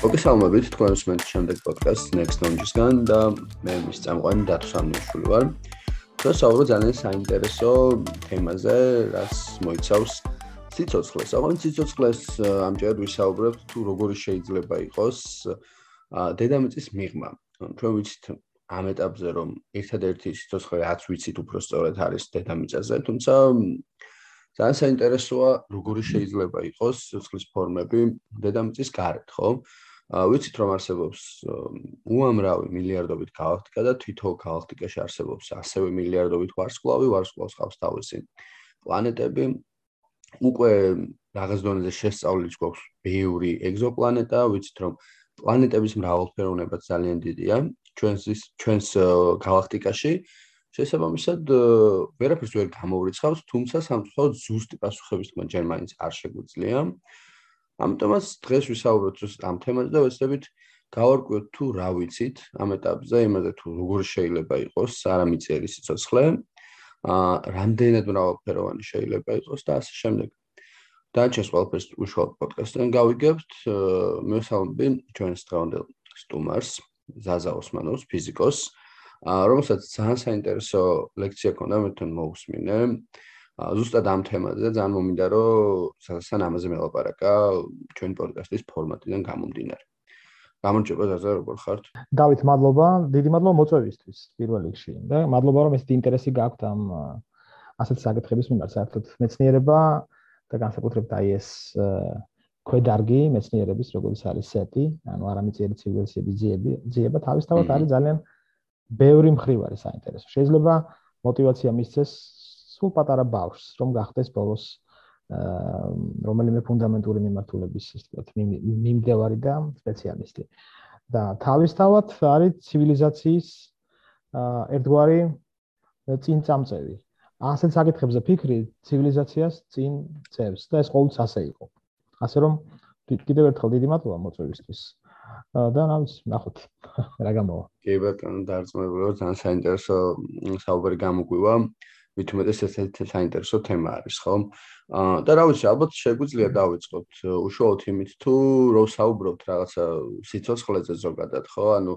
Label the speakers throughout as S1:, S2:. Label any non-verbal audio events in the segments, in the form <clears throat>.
S1: მოგესალმებით თქვენ უსმენთ შემდეგ პოდკასტს Next Knowledge-გან და მე მის წამყვანი დათო სამნიშვილი ვარ. და საუბრო ძალიან საინტერესო თემაზე, რაც მოიცავს ციცოცხლეს. აღარ ციცოცხლეს ამჯერად ვისაუბრებთ თუ როგორი შეიძლება იყოს დედამიწის მიღმა. ჩვენ ვიცით ამ ეტაპზე რომ ერთადერთი ციცოცხლე რაც ვიცით უფრო სწორად არის დედამიწაზე, თუმცა ძალიან საინტერესოა როგორი შეიძლება იყოს ციცოცხლის ფორმები დედამიწის გარეთ, ხო? ვიცით რომ არსებობს უამრავი მილიარდობით galaktika და თითო galaktika-ში არსებობს ასევე მილიარდობით ვარსკვლავი, ვარსკვლავს ხავს თავისი პლანეტები. უკვე რაღაც დონეზე შესწავლილი გვაქვს ბევრი ეგზოპლანეტა, ვიცით რომ პლანეტების მრავალფეროვნება ძალიან დიდია ჩვენს ჩვენს galaktika-ში. შესაბამისად, ვერაფერს ვერ გამოვრიცხავთ, თუმცა სამწუხაროდ ზუსტი პასუხების თქმა ჯერ მაინც არ შეგვიძლია. ამიტომაც დღეს ვისაუბროთ ამ თემაზე და ვეცდებით გავარკვიოთ თუ რა ვიცით ამ ეტაპზე იმაზე თუ როგორ შეიძლება იყოს არამიწიერი სიცოცხლე, აა რამდენად მრავალფეროვანი შეიძლება იყოს და ასე შემდეგ. დაჩეს ყველაფერს უშუალოდ პოდკასტიდან გავიგებთ. მესალმები ჩვენს დღევანდელ სტუმარს, ზაზა ოსმანოვს, ფიზიკოს, აა რომელსაც ძალიან საინტერესო ლექცია ქონდა მე თან მოусმინე. ზუსტად ამ თემაზე და ძალიან მომინდა რომ სან ამაზე მელაპარაკა ჩვენი პოდკასტის ფორმატიდან გამომდინარე. გამარჯობა ზაზა, როგორ ხართ?
S2: დავით, მადლობა, დიდი მადლობა მოწვევისთვის პირველ რიგში და მადლობა რომ ესეთი ინტერესი გაქვთ ამ ასეთ საკითხების მიმართ, საერთოდ მეცნიერება და განსაკუთრებით აი ეს ქვედარგი მეცნიერების, როგორც არის სეტი, ანუ არამიწიერი ცივილიზაციების ძიება, ძიება თავისთავად არის ძალიან ბევრი მხრივარი საინტერესო. შეიძლება мотивация მისცეს სულ პატარა ბავშვს, რომ გახდეს ბოლოს რომელიმე ფუნდამენტური მიმართულების ის თქვათ მიმდევარი და სპეციალისტი. და თავისთავად არის ცივილიზაციის ერთგვარი წინწამწევი. ასეთ საკითხებზე ფიქრი ცივილიზაციას წინ წევს და ეს ყოველთვის ასე იყო. ასე რომ კიდევ ერთხელ დიდი მადლობა მოწვევისთვის. და ნამის ნახოთ რა გამოვა.
S1: კი ბატონო, დარწმუნებული ვარ, ძალიან საინტერესო საუბარი გამოგვივა. მით უმეტეს ეს ერთ საინტერესო თემა არის, ხო? აა და რა ვიცი, ალბათ შეგვიძლია დავიწყოთ უშუალოდ იმით თუ რო საუბრობთ რაღაცა სიცოცხლეზე ზოგადად, ხო? ანუ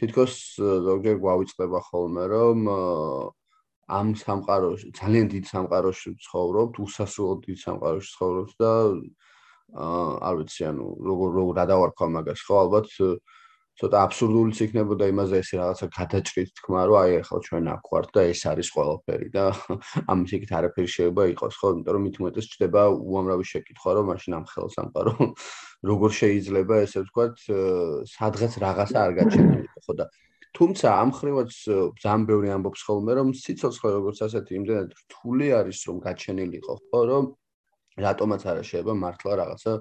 S1: თითქოს ზოგჯერ გვავიწყდება ხოლმე, რომ ამ სამყაროში, ძალიან დიდ სამყაროში ცხოვრობთ, უსასრულოდ დიდ სამყაროში ცხოვრობთ და აა არ ვიცი, ანუ როგორ როგორ რა დავარქვა მაგას, ხო? ალბათ ცოტა აბსურდულიც იქნებოდა იმაზე ესე რაღაცა გადაჭრით თქმა რომ აი ახლა ჩვენ აქ ვართ და ეს არის ყველაფერი და ამის იქით არაფერი შეიძლება იყოს ხო? იმიტომ რომ მით უმეტეს ჩდება უამრავი შეკითხვა რომ მაშინ ამ ხელს ამყარო. როგორ შეიძლება ესე ვთქვათ სადღაც რაღაცა არ გაჩერდება ხო და თუმცა ამ ხრივაც ძალიან ბევრი ამბობს ხოლმე რომ სიცოცხლე როგორც ასეთი იმდენად რთული არის რომ გაჩენილიყო ხო რომ რატომაც არა შეიძლება მართლა რაღაცა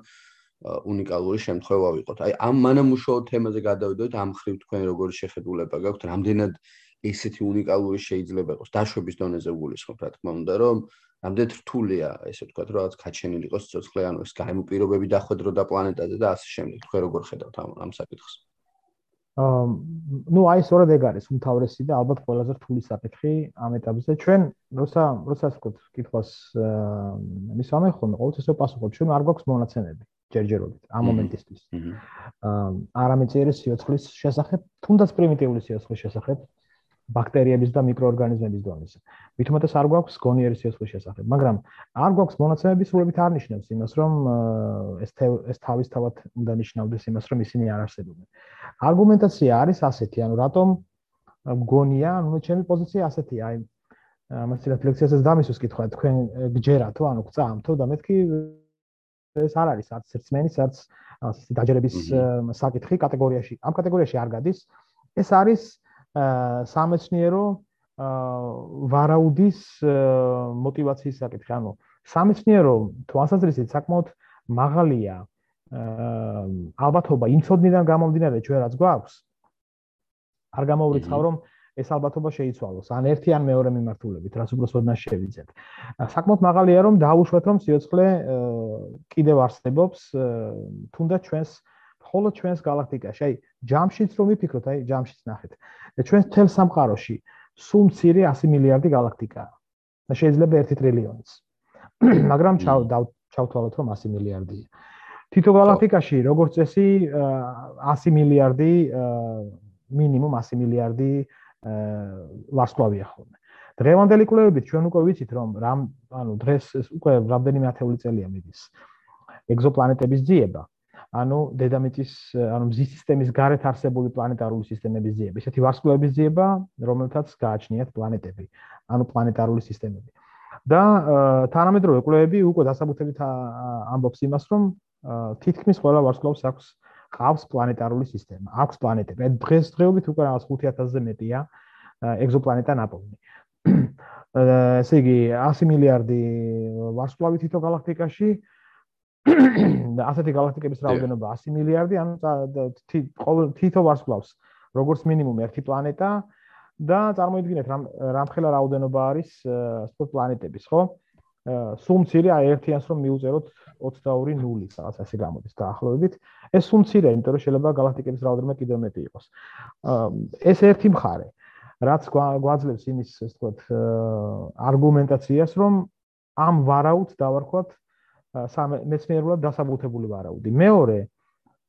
S1: უნიკალური შემთხვევა ვიყოთ. აი ამ მანამუშაო თემაზე გადავიდეთ, ამ ხრივ თქვენ როგორი შეხედულება გაქვთ, რამდენად ესეთი უნიკალური შეიძლება იყოს დაშვების დონეზე გულისხმობ, რა თქმა უნდა, რომ რამდენად რთულია, ესე ვთქვათ, რაღაც კაჩენილი იყოს ცოცხლე, ანუ ეს გამო პირობები დახვედრო და პლანეტაზე და ასე შემდეგ. თქვენ როგორ ხედავთ ამ ამ საკითხს?
S2: აა ну აი სწორედ ეგ არის უმთავრესი და ალბათ ყველაზე რთული საკითხი ამ ეტაპზე. ჩვენ როცა როცა ვთქვათ, კითხვას აა მისვამე ხოლმე, ყოველთვის ეს პასუხობ, ჩვენ არ გვაქვს მონაცემები. ჯერჯერობით ამ მომენტისთვის. აა არამეწიერი სიოცხლის შესახებ, თუნდაც პრიმიტიული სიოცხლის შესახებ, ბაქტერიების და მიკროორგანიზმების დონეზე. მithumetes არ გვაქვს გონიერი სიოცხლის შესახებ, მაგრამ არ გვაქვს მონაცემები სულებით არ ნიშნავს იმას, რომ ეს ეს თავისთავად უნდა ნიშნავდეს იმას, რომ ისინი არ არსებობენ. არგუმენტაცია არის ასეთი, ანუ რატომ გონია, ანუ ჩემი პოზიცია ასეთია, აი ამას რეფლექსიასაც დამისვს კითხვა, თქვენ გჯერათო, ანუ გწამთო და მეთქი ეს არ არის არც რწმენის, არც დაჯერების საკითხი კატეგორიაში. ამ კატეგორიაში არ გადის. ეს არის სამეცნიერო ვარაუდის мотиваციის საკითხი. ანუ სამეცნიერო თვალსაზრისით საკმაოდ მაღალია ალბათობა იმ ცოდნიდან გამომდინარე ჩვენ რაც გვაქვს არ გამოვრიცხავ რომ ეს ალბათობა შეიცვალოს ან ერთი ან მეორე მიმართულებით, რაც უბრალოდ უნდა შევიძეთ. საკმაოდ მაღალია რომ დაუშვათ რომ სიოცხლე კიდევ არსებობს თუნდაც ჩვენს მხოლოდ ჩვენს galaktikაში. აი, ჯამშიც რომ ვიფიქროთ, აი, ჯამშიც ნახეთ. ჩვენს თელ სამყაროში სულ მცირე 100 მილიარდი galaktikაა. და შეიძლება 1 ტრილიონიც. <clears throat> მაგრამ ჩავ ჩავთვალოთ რომ 100 მილიარდია. თითო galaktikაში როგორც წესი 100 მილიარდი მინიმუმ 100 მილიარდი ვარსკვლავია ხოლმე. დღევანდელი კვლევებით ჩვენ უკვე ვიცით რომ რამ ანუ დღეს უკვე რამდენიმე ათეული წელია მიდის ეგზოპლანეტების ძიება. ანუ დედამიწის ანუ მზის სისტემის გარეთ არსებული პლანეტარული სისტემების ძიება. ესეთი ვარსკვლავების ძიება, რომელთაც გააჩნიათ პლანეტები, ანუ პლანეტარული სისტემები. და თანამედროვე კვლევები უკვე დასაბუთებით ამბობს იმას, რომ თითქმის ყველა ვარსკვლავს აქვს ყავს პლანეტარული სისტემა, აქვს პლანეტები. აი დღესდღეობით უკვე რაღაც 5000-ზე მეტია ეგზოპლანეტა ნაპოვნი. ესე იგი 100 მილიარდი ვარსკვლავი თითო galaktikაში და ასეთი galaktikების რაოდენობა 100 მილიარდი, ანუ თითო ვარსკვლავს როგორც მინიმუმ ერთი პლანეტა და წარმოიდგინეთ რამ რამხელა რაოდენობა არის სპორტ პლანეტების, ხო? მცირე აი ერთიანს რომ მიუწეროთ 22 0 რაღაც ასე გამოდის დაახლოებით. ეს სულ მცირე, იმიტომ რომ შეიძლება galaktikების რაოდენობა კიდევ მეტი იყოს. ეს ერთი მხარე. რაც გვაძლევს იმის, ასე ვთქვათ, არგუმენტაციას, რომ ამ ვარაუდს დავარქვათ მეცნიერულად დასაბუთებული ვარაუდი. მეორე,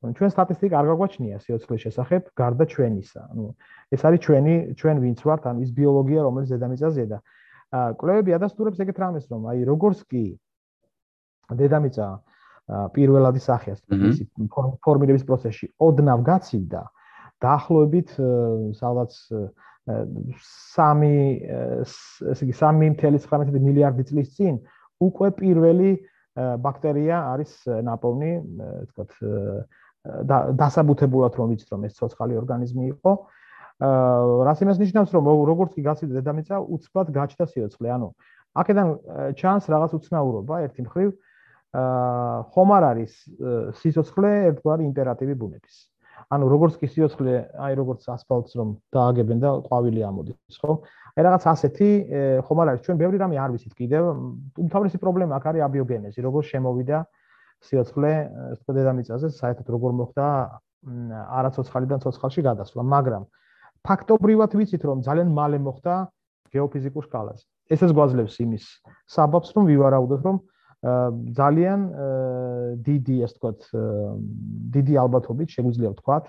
S2: ჩვენ სტატისტიკა არ გაგვაჩნია სიოცხლის შესახებ გარდა ჩვენისა. ანუ ეს არის ჩვენი ჩვენ ვინც ვართ, ანუ ის ბიოლოგია, რომელიც დედამიწაზე და კვლევები ადასტურებს ეგეთ რამეს, რომ აი როგორც კი დედამიწა პირველადი სახე ასე ისე ფორმირების პროცესში ოდნავ გაცივდა, დაახლოებით სადაც 3 ესე იგი 3.19 მილიარდი წლის წინ უკვე პირველი ბაქტერია არის ნაპოვნი, თქო, დასაბუთებულად რომ ვიცით რომ ეს ცოცხალი ორგანიზმი იყო. აა რას იმას ნიშნავს რომ როგორც კი გაცივდა დედამიწა, უცბად გაჩნდა სიოცხლე. ანუ აქედან ჩანს რაღაც უცნაურობა ერთი მხრივ. აა ხომ არ არის სიცოცხლე ერთგვარი იმპერატივი ბუნების. ანუ როგორც კი სიოცხლე, აი როგორც ასფალტს რომ დააგებენ და ყვავილი ამოდის, ხო? აი რაღაც ასეთი ხომ არ არის ჩვენ ბევრი რამე არ ვიცით კიდევ. უმთავრესი პრობლემა აქ არის აბიოგენეზი, როგორ შემოვიდა ასე ვთქვათ, დედამიწაზე, საერთოდ როგორ მოხდა არაცოცხალიდან ცოცხალში გადასვლა, მაგრამ ფაქტობრივად ვიცით რომ ძალიან მალე მოხდა გეოფიზიკურ სკალაზე. ესეც გვაძლევს იმის საბაბს რომ ვივარაუდოთ რომ ძალიან დიდი ასე ვთქვათ დიდი ალბათობით შეგვიძლია ვთქვათ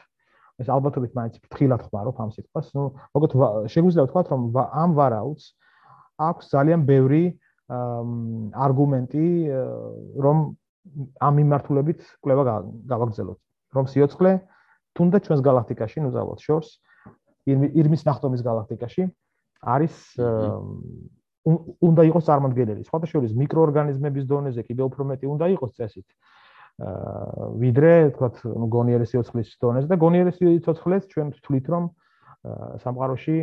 S2: ეს ალბათობით მაინც ფრთხილად ხმარობ ამ სიტყვას ნუ მოგეთ შეგვიძლია ვთქვათ რომ ამ ვარაუდს აქვს ძალიან ბევრი არგუმენტი რომ ამ მიმართულებით კვლევა გავაგრძელოთ რომ სიოცხლე თუნდაც ჩვენს galaktikაში ნუ ზავოთ შორს ირმის ნახტომის galaktikაში არის უნდა იყოს წარმოქმნილი. სხვათა შორის მიკროორგანიზმების დონეზე კიდევ უფრო მეტი უნდა იყოს წესით. აა ვიდრე, თქვათ, ნუ გონიერი სიცოცხლის დონეზე და გონიერი სიცოცხლეს ჩვენ ვთვლით, რომ სამყაროში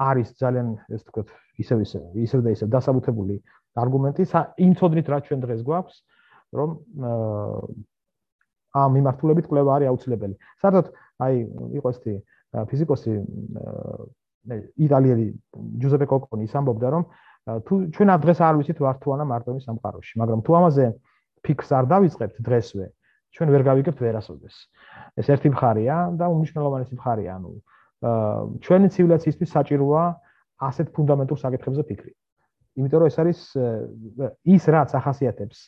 S2: არის ძალიან, ეს თქვათ, ისევ ისევ, ისევ და ისევ დასაბუთებული არგუმენტი იმ წოდნით, რაც ჩვენ დღეს გვაქვს, რომ აა მიმართულებით კვლევა არის აუცილებელი. საერთოდ, აი, იყო ესეთი ფიზიკოსი იტალიელი ჯუზეპე კოკონი ის ამბობდა რომ თუ ჩვენ ამ დღეს არ ვიცით ვარ თუ არა მარტო ის სამყაროში მაგრამ თუ ამაზე ფიქს არ დავიწყებთ დღესვე ჩვენ ვერ გავიგებთ ვერასოდეს. ეს ერთი მხარეა და უმნიშვნელოვანესი მხარეა ანუ ჩვენი ცივილიზაციისთვის საჭიროა ასეთ ფუნდამენტურ საკითხებზე ფიქრი. იმიტომ რომ ეს არის ის რაც ახასიათებს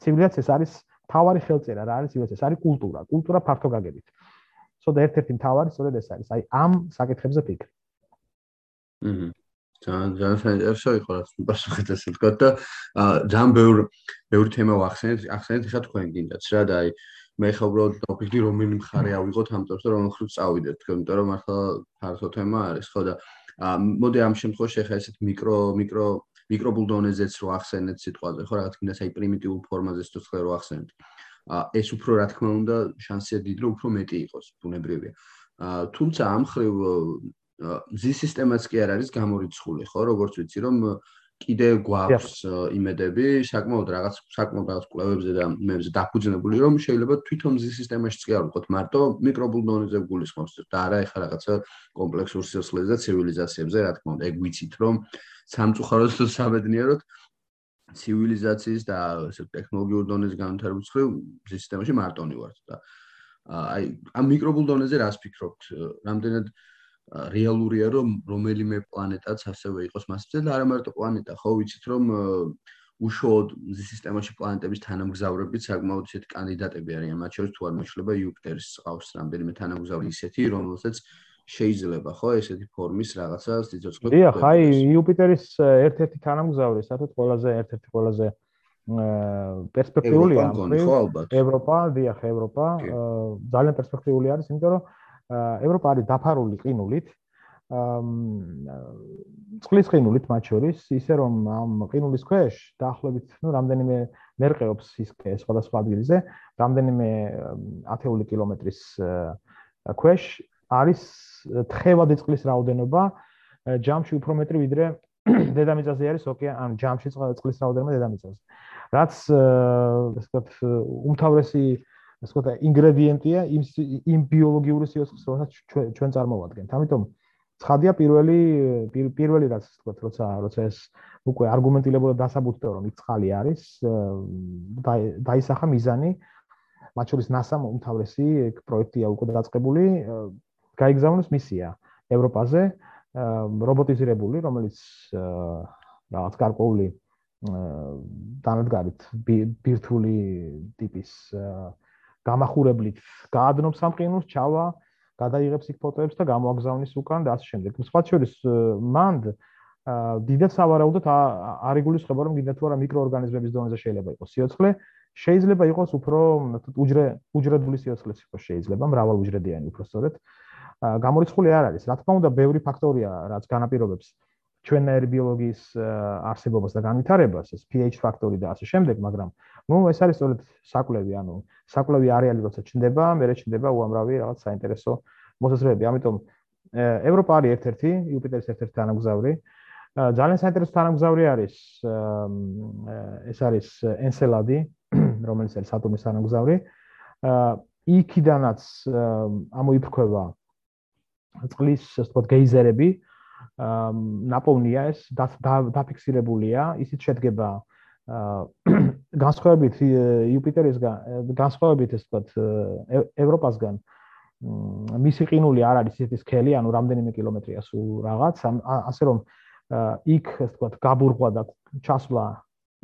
S2: ცივილიზაციას არის თავარი ხელწერა რა არის ცივილიზაცია ეს არის კულტურა კულტურა ფართო გაგებით სოდა ერთ-ერთი მთავარი სწორედ ეს არის აი ამ საკითხებზე ფიქრი
S1: აჰა. ძალიან ძალიან საინტერესო იყო რაც პასუხით ასე ვთქვა და ძალიან ბევრ ბევრ თემა ვახსენეთ, ახსენეთ ხა თქვენ გინდათ რა და აი მე ხა უბრალოდ დავფიქრი რომელი მხარე ავიღოთ ამ წელს და რომელ ხრით წავიდეთ თქვენ, იმიტომ რომ ახლა ფართო თემა არის ხო და მოდი ამ შემთხვევაში ხა ესეთ მიკრო მიკრო მიკრობულდონეზეც რო ახსენეთ სიტყვაზე ხო რაღაც გინდა საი პრიმიტიულ ფორმაზე სიტყვა რო ახსენეთ. ეს უფრო რა თქმა უნდა შანსია დიდი რომ უფრო მეტი იყოს ბუნებრივია. თუმცა ამ ხრივ მზის სისტემაც კი არ არის გამორიცხული, ხო, როგორც ვიცი, რომ კიდე გვაქვს იმედები, საკმაოდ რაღაც საკმაოდ რაღაც კვლევებზე და მეებზე დაფუძნებული, რომ შეიძლება თვითონ მზის სისტემაშიც კი არ ვიყოთ მარტო მიკრობულ დონეზე გულისხმობს და არა ეხლა რაღაცა კომპლექსურ სიცოცხლეზე და ცივილიზაციებზე, რა თქმა უნდა, ეგ ვიცით, რომ სამწუხაროდ თუ <laughs> სამედნიეროდ ცივილიზაციის და ესე ტექნოლოგიურ დონეზე განვითარების ხრივ მზის სისტემაში მარტონი ვართ და აი ამ მიკრობულ დონეზე რას ფიქრობთ? რამდენად რეალურია რომ რომელიმე პლანეტაც ასევე იყოს მასზე და არა მარტო პლანეტა ხო ვიცით რომ უშუალოდ მზის სისტემაში პლანეტების თანამგზავრებით საკმაოდ ისეთი კანდიდატები არიან, მათ შორის თუ არ მეშლება იუპიტერის ყავს რამდენიმე თანამგზავრი ისეთი, რომელსაც შეიძლება ხო ესეთი ფორმის რაღაცა სიცოცხლე.
S2: დიახ, აი იუპიტერის ერთ-ერთი თანამგზავრი, საერთოდ ყველაზე ერთ-ერთი ყველაზე პერსპექტიულია ევროპა, დიახ, ევროპა ძალიან პერსპექტიული არის, იმიტომ რომ ევროპა არის დაფარული ყინულით. წყლის ყინულით მათ შორის, ისე რომ ამ ყინულის ქვეშ დაახლოებით, ну, რამდენიმე მერყეობს ის სხვადასხვა ადგილზე, რამდენიმე ათეული კილომეტრის ქვეშ არის თხევადი წყლის რაოდენობა ჯამში უფრო მეტრი ვიდრე <clears throat> დედამიწაზე არის ოკეანე, ან ჯამში წყლის რაოდენობა დედამიწაზე. რაც ასე ვთქვათ, უმთავრესი ასე ვთქვათ, ინგრედიენტია იმ იმ ბიოლოგიური სიოცხლის, რომელსაც ჩვენ წარმოვადგენთ. ამიტომ ცხადია პირველი პირველი რაც ასე ვთქვათ, როცა როცა ეს უკვე არგუმენტირებულად დასაბუთდება, რომ ის წყალი არის, დაისახა მიზანი მათ შორის NASA-მ უმთავრესი პროექტია უკვე დაწყებული, გაიგზავნოს მისია ევროპაზე, რობოტიზირებული, რომელიც რაღაც გარკვეული დანადგარით ბირთვული ტიპის გამახურებლით გაადნობს ამ ყინულს, ჩავა, გადაიღებს იქ ფოტოებს და გამოაგზავნის უკან და ასე შემდეგ. სხვა შორის მანდ დიდად სავარაუდოდ არ იგულისხმება რომ კიდევ თუ არა მიკროორგანიზმების დონეზე შეიძლება იყოს სიოცხლე, შეიძლება იყოს უფრო უჯრე უჯრედული სიოცხლეც იყოს შეიძლება, მრავალუჯრედიანი უფრო სწორედ. გამორიცხული არ არის. რა თქმა უნდა, ბევრი ფაქტორია, რაც განაპირობებს ჩვენნაირი ბიოლოგიის არსებობას და განვითარებას, ეს pH ფაქტორი და ასე შემდეგ, მაგრამ ნუ ეს არის სწორედ საკვლევი, ანუ საკვლევი არეალი როცა ჩნდება, მე ჩნდება უამრავი რაღაც საინტერესო მოსაზრებები. ამიტომ ევროპა არის ერთ-ერთი, იუპიტერის ერთ-ერთი თანამგზავრი. ძალიან საინტერესო თანამგზავრი არის ეს არის ენსელადი, <clears throat> რომელიც არის სატურნის თანამგზავრი. იქიდანაც ამოიფრქვევა წყლის ასე ვთქვათ გეიზერები ნაპოვნია ეს დაფიქსირებულია. ისიც შედგება განსხვავებით იუპიტერისგან განსხვავებით ასე ვთქვათ ევროპასგან მისი ყინული არ არის ისეთი სქელი ანუ რამდენიმე კილომეტრია სულ რაღაც. ასე რომ იქ ასე ვთქვათ გაბურღვა და ჩასვლა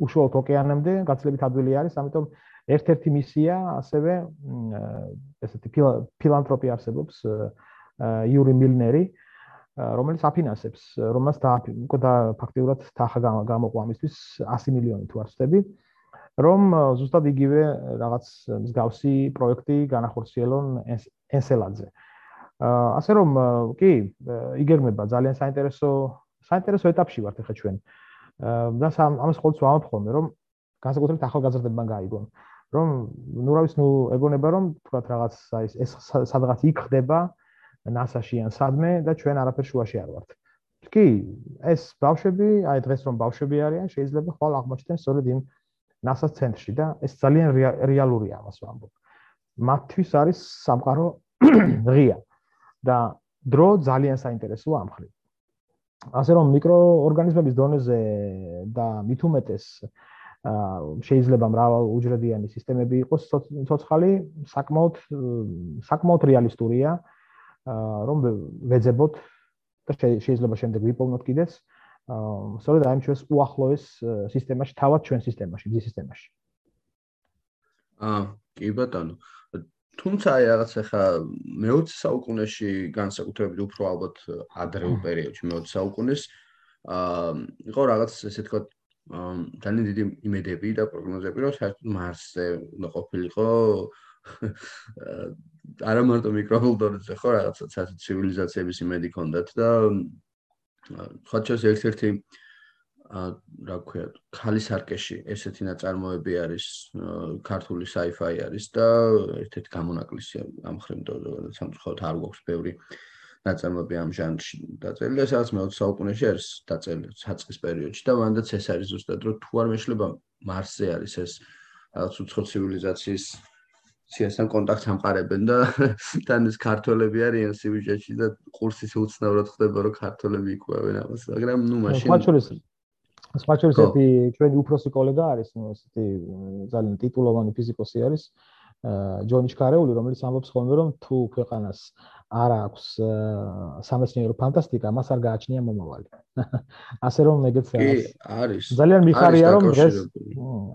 S2: უშუალოდ ოკეანემდე გაცილებით ადვილი არის ამიტომ ერთ-ერთი მისია ასევე ესეთი ფილანთროპი არსებობს იური მილნერი რომელიც აფინანსებს რომელს და ფაქტიურად თანხა გამოყვა ამისთვის 100 მილიონი თუ არ ვცდები რომ ზუსტად იგივე რაღაც მსგავსი პროექტი განახორციელონ ენსელაძე ასე რომ კი იგერმება ძალიან საინტერესო საინტერესო ეტაპში ვართ ახლა ჩვენ. და ამას ყოველთვის ვამბობ ხოლმე რომ განსაკუთრებით ახალგაზრდებმა გაიგონ რომ ნუ რა ვიცი ნუ ეგონება რომ თქვა რაღაც აი ეს სადღაც იქ ხდება NASA-ში ან სადმე და ჩვენ არაფერ შუაში არ ვართ. კი, ეს ბავშვები, აი დღეს რომ ბავშვები არიან, შეიძლება ხვალ აღმოჩნდეს სწორედ იმ NASA-ს ცენტრში და ეს ძალიან რეალურია ამას ვამბობ. მათთვის არის სამყარო <coughs> ღია და დრო ძალიან საინტერესოა ამ ხრი. ასე რომ მიკროორგანიზმების დონეზე და მით უმეტეს შეიძლება მრავალ უჯრედიანი სისტემები იყოს ცოცხალი, საკმაოდ საკმაოდ რეალისტურია. რომ ვეძებოთ და შეიძლება შემდეგ ვიპოვნოთ კიდეც სწორედ აი ჩვენს უახლოეს სისტემაში, თავად ჩვენ სისტემაში, ძი სისტემაში.
S1: აა, კი ბატონო. თუმცა აი რაღაც ახლა მე-20 საუკუნეში განსაკუთრებით უფრო ალბათ ადრეულ პერიოდში მე-20 საუკუნეს აა იყო რაღაც ესე თქვა ძალიან დიდი იმედები და პროგნოზები რომ საერთოდ მარსზე უნდა ყოფილიყო <laughs> არა მარტო მიკროფონდორზე ხო რაღაცა ცაც ცივილიზაციების იმედი ქონდათ და ხო ჩას ერთ-ერთი ა რა ქვია ქალის არკეში ესეთი ნაწარმოები არის ქართული sci-fi არის და ერთ-ერთი გამონაკლისია ამ ხრემდო სამწუხაროდ არ გვაქვს ბევრი ნაწარმოები ამ ჟანრში დაწერილი და სადაც მე-20 საუკუნეში არის დაწერილი საწყის პერიოდში და მანდაც ეს არის ზუსტად რომ თუ არ მეშლება მარსზე არის ეს რაღაც უცხო ცივილიზაციის სიასთან კონტაქტს ამყარებენ და <laughs> თან ეს ქართველები არიან სიუჟეტში და კურსის უცნაურად ხდება რომ ქართველები იყვნენ ამას მაგრამ ნუ მაშინ
S2: სპაჩურის სპაჩურის ერთი ჩვენი უფროსი კოლეგა არის ნუ ესეთი ძალიან ტიტულოვანი ფიზიკოსი არის ჯონი შკარეული რომელიც ამბობს ხოლმე რომ თუ ქვეყანას არ აქვს სამეცნიერო ფანტასტიკა, მას არ გააჩნია მომავალი. <laughs> ასე რომ ეგეც
S1: არის.
S2: ძალიან მიხარია რომ დღეს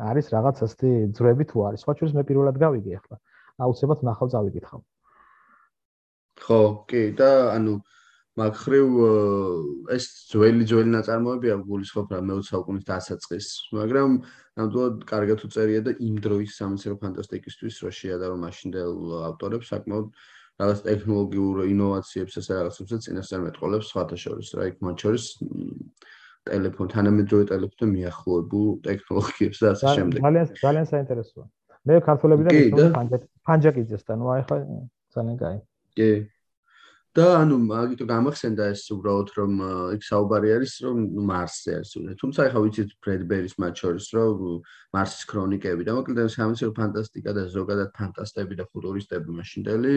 S2: არის რაღაც ასეთი ძრები თუ არის. სხვა ჩვენს მე პირველად გავიგე ახლა. აუცილებლად ნახავ წავიკითხავ.
S1: ხო, კი და ანუ მაგხრივ ეს ძველი ძველი ნაწარმოებია გულისხმობ რა მე-20 საუკუნის დასაწყის, მაგრამ ნამდვილად კარგად უწერია და იმ დროის სამეცნიერო ფანტასტიკისთვის რო შეადარო მაშინდელ ავტორებს საკმაოდ რაღაც ტექნოლოგიურ ინოვაციებს ესე რაღაცებს წინასწარ მეტყოლებს სხვათა შორის რა იქ მათ შორის ტელეფონ თანამედროვე ტელეფონთან მიახლოებულ ტექნოლოგიებს და ასე შემდეგ.
S2: ძალიან ძალიან საინტერესოა. მე ქართველებიდან ისე ფანჯაკიძესთან, ნუ აი ხა ძალიან კაი.
S1: კი. და ანუ მაგითო გამახსენდა ეს უბრალოდ რომ იქ საუბარი არის რომ მარსზე არის უბრალოდ თუმცა ახლა ვიცით ფრედბერის მათ შორის რომ მარსის ქრონიკები და მოკლედ სამეცნიერო ფანტასტიკა და ზოგადად ფანტასტები და ფუტურისტები მაშინდელი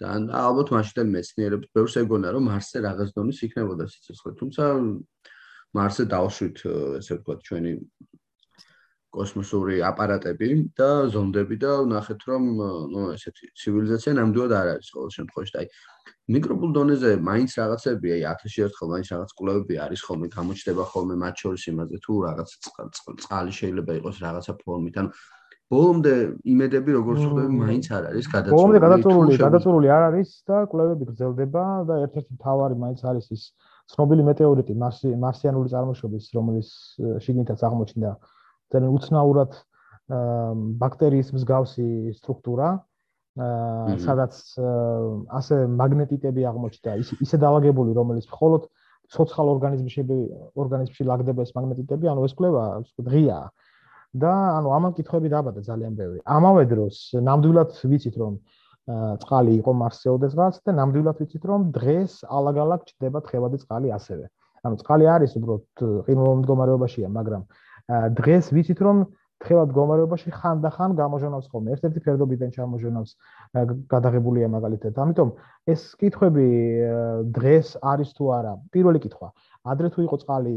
S1: ძალიან ალბათ მაშინდელი მეცნიერებს ბევრს ეგონა რომ მარსზე რაღაც დონის იქნებოდა სიცოცხლე თუმცა მარსზე დავშვით ესე ვთქვათ ჩვენი კოსმოსური აპარატები და ზონდები და ნახეთ რომ ნუ ესეთი ცივილიზაცია ნამდვილად არ არის ყოველ შემთხვევაში. და აი მიკრობულ დონეზე მაინც რაღაცები აი 1000-ში ერთხელ მაინც რაღაც კვლევები არის ხოლმე გამოჩნდება ხოლმე მათ შორის იმაზე თუ რაღაც წყალი შეიძლება იყოს რაღაცა ფორმით ანუ ბოლომდე იმედები როგორც ხვდები მაინც არ არის გადაწყვეტილი
S2: ბოლომდე გადაწყვეტილი გადაწყვეტილი არ არის და კვლევები გრძელდება და ერთ-ერთი თავარი მაინც არის ის ცნობილი მეტეორიტი მარსიანული წარმოშობის რომელიც შიგნითაც აღმოჩნდა ძალიან უცნაურად ბაქტერიის მსგავსი სტრუქტურა სადაც ასე მაგნეტიტები აღმოჩნდა ისე დაალაგებული რომელიც მხოლოდ ცოცხალ ორგანიზმში ორგანიზმში ლაგდება ეს მაგნეტიტები ანუ ეს კვლევა დღია და ანუ ამან კითხვები დაბადა ძალიან ბევრი. ამავე დროს ნამდვილად ვიცით რომ წყალი იყო მარსზე ოდესღაც და ნამდვილად ვიცით რომ დღეს ალაგ-ალაგ ჩდება თხევადი წყალი ასევე. ანუ წყალი არის უბრალოდ ყინულოვან მდგომარეობაშია მაგრამ დღეს ვიცით რომ თხევად მდგომარეობაში ხანდახან გამოჟონავს ხოლმე. ერთ-ერთი ფერდობიდან ჩამოჟონავს გადაღებულია მაგალითად. ამიტომ ეს კითხვები დღეს არის თუ არა? პირველი კითხვა. ადრე თუ იყო წყალი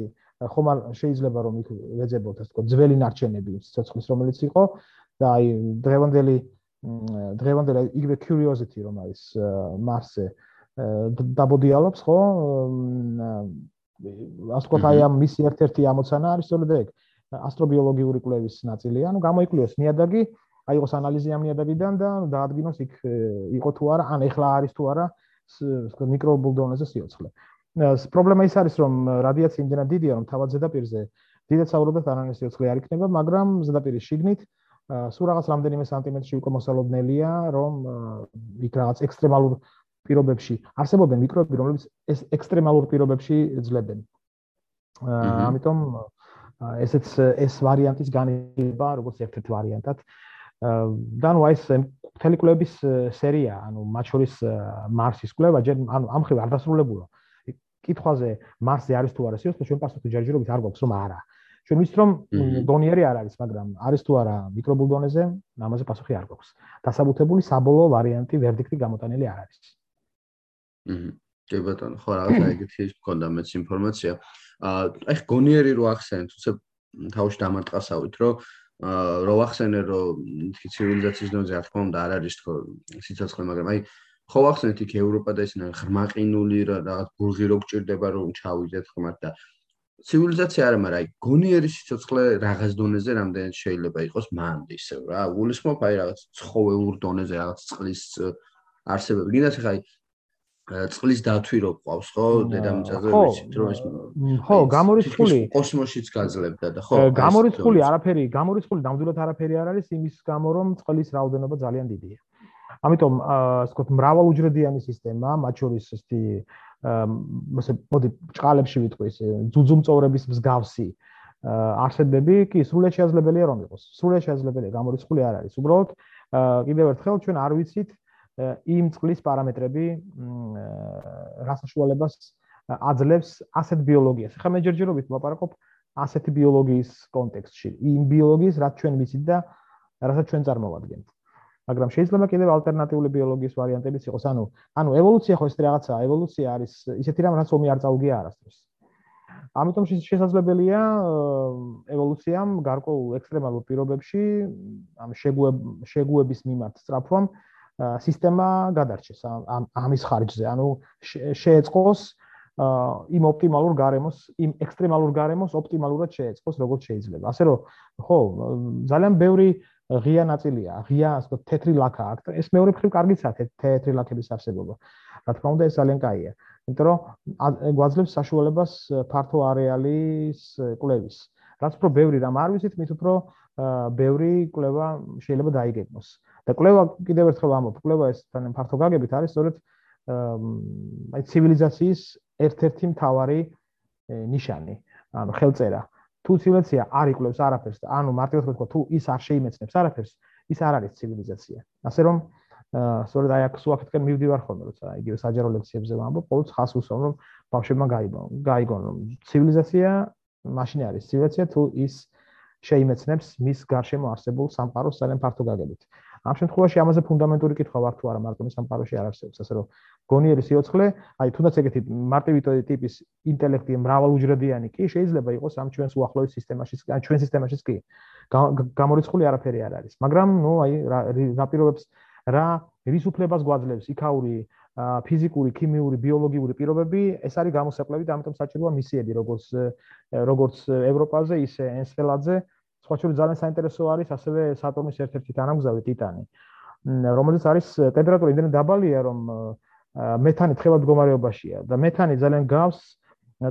S2: ხომ არ შეიძლება რომ იქ ვეძებოთ ასე თქო ძველი ნარჩენები სიცოცხლის რომელიც იყო და აი დღევანდელი დღევანდელი იგივე curiosity რომ არის მარსზე დაბოდიალობს ხო ასე თქო აი ამ მისი ერთ-ერთი ამოცანა არის სწორედ ეგ ასტრობიოლოგიური კვლევის ნაწილია. ანუ გამოიკვლიოს ნიადაგი, აიღოს ანალიზი ამ ნიადაგიდან და დაადგინოს იქ იყო თუ არა, ან ეხლა არის თუ არა მიკრობულ დონეზე სიოცხლე. პრობლემა ის არის, რომ რადიაცია იმდენად დიდია, რომ თავად ზედაპირზე დიდად საუბრობთ ანალიზი სიოცხლე არ იქნება, მაგრამ ზედაპირის შიგნით სულ რაღაც რამდენიმე სანტიმეტრში უკვე მოსალოდნელია, რომ იქ რაღაც ექსტრემალურ პირობებში არსებობენ მიკრობები, რომლებიც ეს ექსტრემალურ პირობებში ძლევენ. ამიტომ ესეც ეს ვარიანტის განება როგორც ერთ-ერთ ვარიანტად და ნუ აი ეს მთელი კვლევების სერია, ანუ მათ შორის მარსის კვლევა, ჯერ ანუ ამ ხრივ არ დასრულებულა. კითხვაზე მარსზე არის თუ არა სიოცხლე, ჩვენ პასუხი ჯერჯერობით არ გვაქვს, რომ არა. ჩვენ ვიცით რომ დონიერი არ არის, მაგრამ არის თუ არა მიკრობულ დონეზე, ამაზე პასუხი არ გვაქვს. დასაბუთებული საბოლოო ვარიანტი, ვერდიქტი გამოტანილი არ არის.
S1: აჰა. კი ბატონო, ხო რაღაცა ეგეთი გქონდა მეც ინფორმაცია. აა აი გონიერი რო ახსენე, თუცა თავში დამარტყასავით, რომ აა რო ახსენე, რომ თი ცივილიზაციის დონეზე რა თქმა უნდა არ არის თქო სიცოცხლე, მაგრამ აი ხო ახსენეთ იქ ევროპა და ისინი ღრმაყინული რაღაც ბურღი რო გჭირდება რომ ჩავიდეთ ხმად და ცივილიზაცია არა, მაგრამ აი გონიერი სიცოცხლე რაღაც დონეზე რამდენად შეიძლება იყოს მანდ ისევ რა. გულისხმობ აი რაღაც ცხოველურ დონეზე რაღაც წყლის არსებები. გინდათ ხა აი წყლის დათვი რო ყავს ხო დედამიწაზე ვიცით რომ ეს
S2: ხო გამორიცხული
S1: კოსმოსშიც გაძლებდა და ხო
S2: გამორიცხული არაფერი გამორიცხული ნამდვილად არაფერი არ არის იმის გამო რომ წყლის რაოდენობა ძალიან დიდია ამიტომ ასე ვთქვათ მრავალუჯრედიანი სისტემა მათ შორის ესეთი ასე მოდი ჭყალებში ვიტყვი ეს ძუძუმწოვრების მსგავსი არსებები კი სრულად შესაძლებელია რომ იყოს სრულად შესაძლებელია გამორიცხული არ არის უბრალოდ კიდევ ერთხელ ჩვენ არ ვიცით იმ წყლის პარამეტრები რასაშუალებას აძლევს ასეთ ბიოლოგიას. ხა მე ჯერჯერობით ვაპარაკობ ასეთი ბიოლოგიის კონტექსტში, იმ ბიოლოგიის, რაც ჩვენ ვიცით და რასაც ჩვენ წარმოვადგენთ. მაგრამ შეიძლება კიდევ ალტერნატიული ბიოლოგიის ვარიანტებიც იყოს. ანუ, ანუ ევოლუცია ხო ეს რაღაცაა, ევოლუცია არის ისეთი რამ, რაც ომი არ წაუგია არასდროს. ამიტომ შესაძლებელია ევოლუციამ გარკვეულ ექსტრემალურ პირობებში ამ შეგუების მიმართ სწრაფვამ სისტემა გადარჩეს ამ ამის ხარჯზე. ანუ შეეწყოს იმ ოპტიმალურ გარემოს, იმ ექსტრემალურ გარემოს ოპტიმალურად შეეწყოს როგორც შეიძლება. ასე რომ ხო, ძალიან ბევრი ღია ნაწილია, ღია ასე ვთქვათ, თეთრი ლაქა აქ. ეს მეორე მხრივ კარგიცაა თეთრი ლაქების არსებობა. რა თქმა უნდა, ეს ძალიან კაია. იმიტომ რომ გვაძლევს საშუალებას ფართო არეალის კვლევის. რაც უფრო ბევრი რამ არ ვიცით, მით უფრო ბევრი კვლევა შეიძლება დაიგეგმოს. და კვლევა კიდევ ერთხელ ამბობ, კვლევა ეს თან ფართო გაგებით არის სწორედ აი ცივილიზაციის ერთ-ერთი მთავარი ნიშანი, ანუ ხელწერა. თუ ცივილიზაცია არ იკვლევს არაფერს, ანუ მარტივად ვთქვა, თუ ის არ შეიმეცნებს არაფერს, ის არ არის ცივილიზაცია. ასე რომ სწორედ აი აქ სუახეთკენ მივდივარ ხოლმე, როცა იგივე საჯარო ლექციებზე ვამბობ, ყოველთვის ხას უსვამ, რომ ბავშვებმა გაიგონ, გაიგონ, რომ ცივილიზაცია მაშინ არის ცივილიზაცია თუ ის შეიმეცნებს მის გარშემო არსებულ სამყაროს ძალიან ფართო გაგებით. ამ შემთხვევაში ამაზე ფუნდამენტური კითხვა ვარ თუ არა მარტო სამყაროში არ არსებობს, ასე რომ გონიერი სიოცხლე, აი თუნდაც ეგეთი მარტივი ტიპის ინტელექტი მრავალუჯრედიანი კი შეიძლება იყოს ამ ჩვენს უახლოეს სისტემაში, ჩვენ სისტემაშიც კი. გამორიცხული არაფერი არ არის, მაგრამ ნუ აი რა პირობებს რა რის უფლებას გვაძლევს იქაური ფიზიკური, ქიმიური, ბიოლოგიური პირობები, ეს არის გამოსაკლები და ამიტომ საჭიროა მისიები, როგორც როგორც ევროპაზე, ისე ენსელაძე. სხვა შორის ძალიან საინტერესო არის ასევე სატურნის ერთ-ერთი თანამგზავრი ტიტანი, რომელიც არის ტემპერატურა იმდენი დაბალია, რომ მეთანი თხევად მდგომარეობაშია და მეთანი ძალიან გავს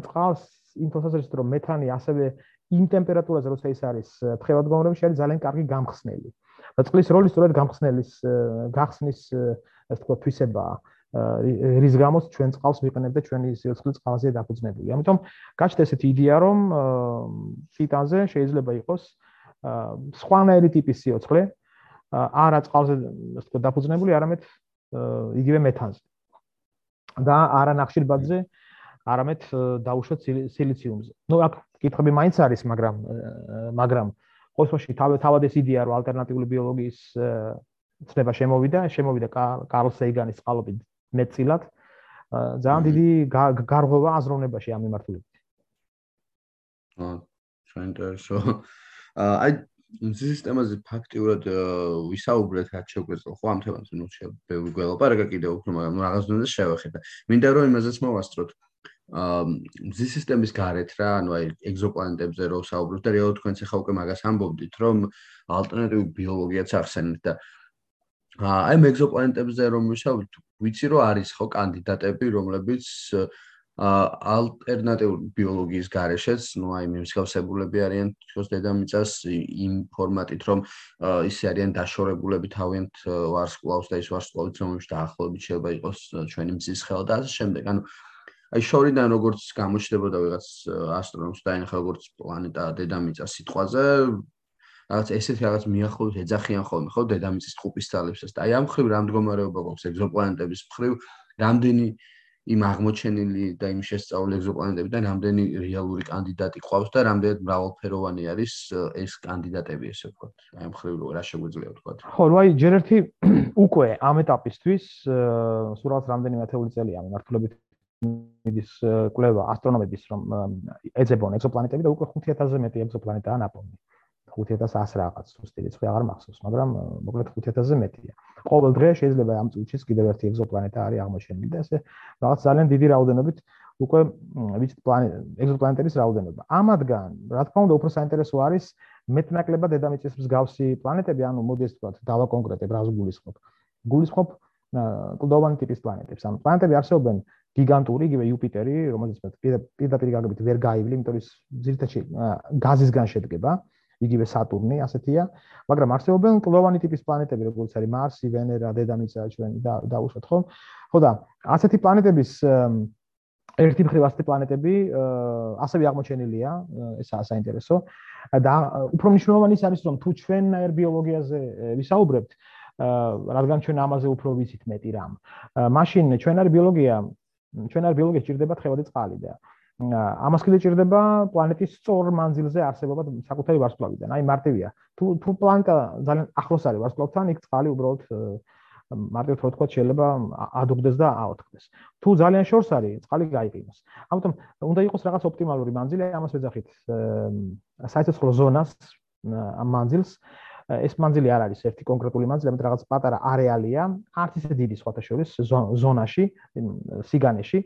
S2: წყალს იმ თვალსაზრისით, რომ მეთანი ასევე იმ ტემპერატურაზე, როცა ის არის თხევად მდგომარეობაში, არის ძალიან კარგი გამხსნელი. და წყლის როლი სწორედ გამხსნელის გახსნის, ასე ვთქვათ, თვისებაა. რის გამოც ჩვენ წყალს ვიყენებ და ჩვენი სიცხლის წყალზე დაფუძნებული. ამიტომ გაჩნდა ესეთი იდეა, რომ ტიტანზე შეიძლება იყოს სხვანაირი ტიპის სიცხლე, არა წყალზე დაფუძნებული, არამედ იგივე მეთანზე. და არა ნახშირბადზე, არამედ დაუშვათ სილიციუმზე. ნუ აქ კითხები მაინც არის, მაგრამ მაგრამ ყოველში თავად ეს იდეა რომ ალტერნატიული ბიოლოგიის ცნება შემოვიდა, შემოვიდა კარლ სეიგანის წყალობით მეტწილად ძალიან დიდი გარღვევა აზროვნებაში ამ მიმართულებით.
S1: აა, საინტერესო. აი სისტემაზე ფაქტიურად ვისაუბრეთ რაც შეგვეძლო ხო ამ თემაზე ნუ შეიძლება გველაპარაკა კიდევ უფრო მაგრამ რაღაც დონეზე შევახედა. მინდა რომ იმაზეც მოვასწროთ. აა მზის სისტემის გარეთ რა, ანუ აი ეგზოპლანეტებზე რო საუბრობთ და რეალურად თქვენც ახლა უკვე მაგას ამბობდით, რომ ალტერნატიული ბიოლოგიაც ახსენეთ და აი მეგზოპლანეტებზე რომ ვისაუბრეთ, ვიცი რომ არის ხო კანდიდატები, რომლებიც ალტერნატიული ბიოლოგიის გარეშეც, ну აი მიმსგავსებულები არიან თქოს დედამიწას იმ ფორმატით, რომ ისე არიან დაშორებულები თავიანთ ვარსკვლავს და ის ვარსკვლავიც რომლებიც დაახლოებით შეიძლება იყოს ჩვენი მზის ხელ და ასე შემდეგ. ანუ აი შორიდან როგორც გამოჩნდებოდა ვიღაც ასტრონომს და აი როგორც პლანეტა დედამიწა სიტყვაზე რაღაც ესეთი რაღაც მიახლოებით ეძახიან ხოლმე ხო დედამიწის ტყუპის ძალებსაც და აი ამ ხრივ რა მდგომარეობა გვაქვს ეგზოპლანეტების ხრივ რამდენი იმ აღმოჩენილი და იმ შესწავლილი ეგზოპლანეტებიდან რამდენი რეალური კანდიდატი ყავს და რამდენად მრავალფეროვანი არის ეს კანდიდატები ესე ვთქვათ აი ამ ხრივ რა შეგვიძლია ვთქვათ.
S2: ხო ну აი ჯერ ერთი <clears throat> უკვე ამ ეტაპისთვის სულაც რამდენი ათეული წელია მიმართულებით მიდის კვლევა ასტრონომების რომ ეძებონ ეგზოპლანეტები და უკვე 5000-ზე მეტი ეგზოპლანეტაა ნაპოვნი 5100 რაღაც სუსტი რიცხვი აღარ მახსოვს, მაგრამ მოკლედ 5000-ზე მეტია. ყოველ დღე შეიძლება ამ წუთშიც კიდევ ერთი ეგზოპლანეტა არის აღმოჩენილი და ესე რაღაც ძალიან დიდი რაოდენობით უკვე ვიცით პლანეტ ეგზოპლანეტების რაოდენობა. ამადგან, რა თქმა უნდა, უფრო საინტერესო არის მეტნაკლებად დედამიწის მსგავსი პლანეტები, ანუ მოდი ეს ვთქვათ, დავა კონკრეტებ რას გულისხმობ. გულისხმობ კლდოვანი ტიპის პლანეტებს. ამ პლანეტები არსებობენ გიგანტური, იგივე იუპიტერი, რომელზეც პირდაპირ გაგებით ვერ გაივლი, იმიტომ რომ ზირთაში გაზისგან შედგება. იგივე სატურნი ასეთია, მაგრამ არსებობენ კლდოვანი ტიპის პლანეტები, როგორც არის მარსი, ვენერა, დედამიწა ჩვენი და დაუშვათ ხო? ხო და ასეთი პლანეტების ერთი მხრივ ასეთი პლანეტები ასევე აღმოჩენილია, ესაა საინტერესო. და უფრო მნიშვნელოვანი ის არის, რომ თუ ჩვენ ბიოლოგიაზე ვისაუბრებთ, რადგან ჩვენ ამაზე უფრო ვიცით მეტი რამ. მაშინ ჩვენ არის ბიოლოგია, ჩვენ არის ბიოლოგია ჭირდება თხევადი წყალი და ამას კიდე ჭირდება პლანეტის სწორ მანძილზე არსებობა საკუთარი ვარსკვლავიდან. აი მარტივია. თუ თუ პლანეტა ძალიან ახლოს არის ვარსკვლავთან, იქ წყალი უბრალოდ მარტივად რო თქვა შეიძლება ადუგდეს და აოთხდეს. თუ ძალიან შორს არის, წყალი გაიყინოს. ამიტომ უნდა იყოს რაღაც ოპტიმალური მანძილი, ამას ვეძახით საიცოცხლო ზონას ამ მანძილს ეს მანძილი არ არის ერთი კონკრეტული მანძილი, ამიტომ რაღაც პატარა არეალია, არც ისე დიდი სხვათა შორის ზონაში, სიგანეში.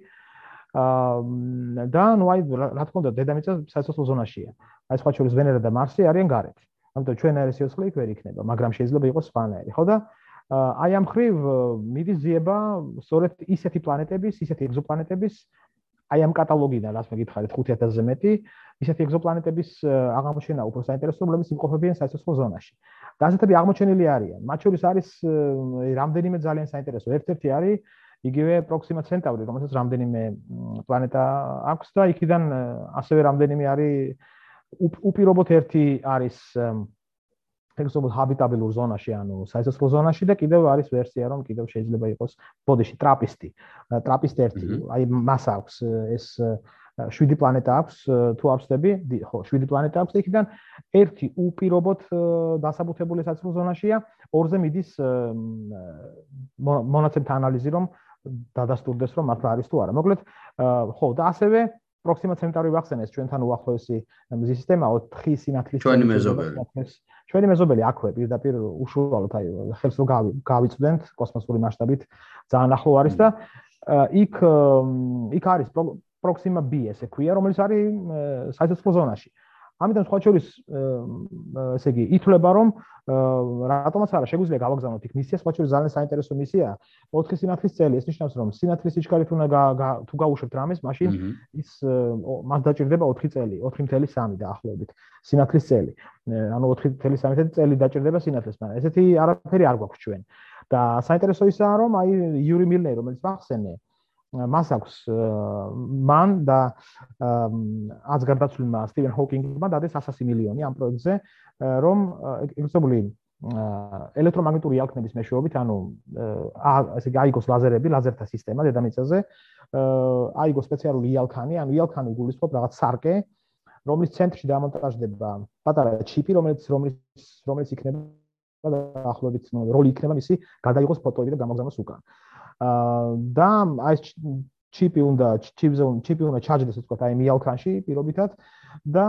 S2: და ნუ აი რა თქმა უნდა დედამიწა სასოფლო ზონაშია. აი სხვა შორის ვენერა და მარსი არიან გარეთ. ამიტომ ჩვენ არის სიოცხლე იქ ვერ იქნება, მაგრამ შეიძლება იყოს სხვანაირი, ხო და აი ამ ხრივ მიდის ზიება სწორედ ისეთი პლანეტების, ისეთი ეგზოპლანეტების აი ამ კატალოგიდან რაც მე გითხარით 5000-ზე მეტი ისეთი ეგზოპლანეტების აღმოჩენა უფრო საინტერესო, რომლებიც იმყოფებიან სასწავლო ზონაში. და ასეთები აღმოჩენილი არიან. მათ შორის არის რამდენიმე ძალიან საინტერესო. ერთ-ერთი არის იგივე პროქსიმა ცენტავრი, რომელსაც რამდენიმე პლანეტა აქვს და იქიდან ასევე რამდენიმე არის უპირობოდ ერთი არის ეგზოპლ ჰაბიტაბელურ ზონაში, ანუ საერთო ზონაში და კიდევ არის ვერსია, რომ კიდევ შეიძლება იყოს ბოდიში ტრაპისტი. ტრაპისტი ერთი, აი მას აქვს ეს 7 პლანეტა აქვს თუ აფსდები, ხო, 7 პლანეტა აქვს და იქიდან ერთი უპირობოდ დასაბუთებული საერთო ზონაშია, ორზე მიდის მონაცემთა ანალიზი, რომ დადასტურდეს, რომ მართლა არის თუ არა. მოკლედ, ხო, და ასევე პროქსიმა ცენტარი ვახსენეს ჩვენთან უახლოესი მზის სისტემა 4 სინათლის
S1: ჩვენი მეზობელი.
S2: ჩვენი მეზობელი აქვე პირდაპირ უშუალოდ აი ხელს რო გავიწვდენთ კოსმოსური მასშტაბით ძალიან ახლო არის და იქ იქ არის პროქსიმა B ესე ქვია, რომელიც არის საერთო ზონაში. ამიტომ სხვა შორის ესე იგი ითვლება რომ რატომაც არა შეგვიძლია გავაგზავნოთ იქ მისია სხვა შორის ძალიან საინტერესო მისია. 4 სინათლის წელი ეს ნიშნავს რომ სინათლის სიჩქარით უნდა თუ გაუშვებთ რამეს მაშინ ის მას დაჭირდება 4 წელი 4.3 დაახლოებით სინათლის წელი. ანუ 4.3 წელი დაჭირდება სინათლეს მაგრამ ესეთი არაფერი არ გვაქვს ჩვენ. და საინტერესო ისაა რომ აი იური მილნერი რომელიც ვახსენე მას აქვს მან და აც გარდაცვლილმა სტივენ ჰოკინგმა დადეს 100 მილიონი ამ პროექტზე რომ ეგრესებული ელექტრომაგნიტური ალქნების მეშვეობით ანუ ესე გაიგოს ლაზერები ლაზერთა სისტემა დედამიწაზე აიგოს სპეციალური იალქანი ანუ იალქანი გულისხმობ რაღაც სარკე რომლის ცენტრში დამონტაჟდება პატარა ჩიპი რომელიც რომელიც რომელიც იქნება დაახლოებით როლი იქნება მისი გადაიღოს ფოტოები და გამოგზავნოს უკან და აი ჩიპი უნდა ჩიპზე ჩიპი უნდა ჩარჯდეს ასე ვთქვათ აი მიალქანში პირობითად. და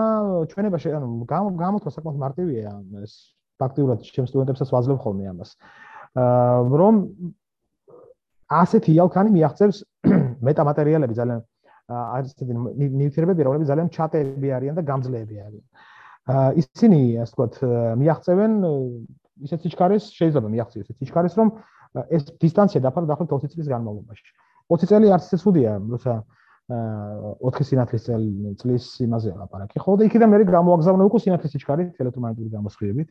S2: ჩვენება ანუ გამოთქვა საკმაოდ მარტივია ეს ფაქტიურად ჩემ სტუდენტებსაც ვაძლევ ხოლმე ამას. რომ ასეთი იალქანი მიაღწევს <clears throat> მეტამატერიალები ძალიან არის ესეთი ნიუტრიენტები რომლებიც ძალიან ჩატები არიან და გამძლეები არიან. ისინი ასე ვთქვათ მიაღწევენ ისეთ სიჩქარეს შეიძლება მიაღწიოს ისეთ სიჩქარეს რომ ეს დისტანცია დაფარდა დაახლოებით 20 წლის განმავლობაში. 20 წელი არც ისე სუდია, როცა 4 სინათლის წლის იმაზე ლაპარაკი. ხო და იქიდან მე გამოაგზავნე უკვე სინათლის სიჩქარით ელექტრომაგნიტური გამოსხივებით.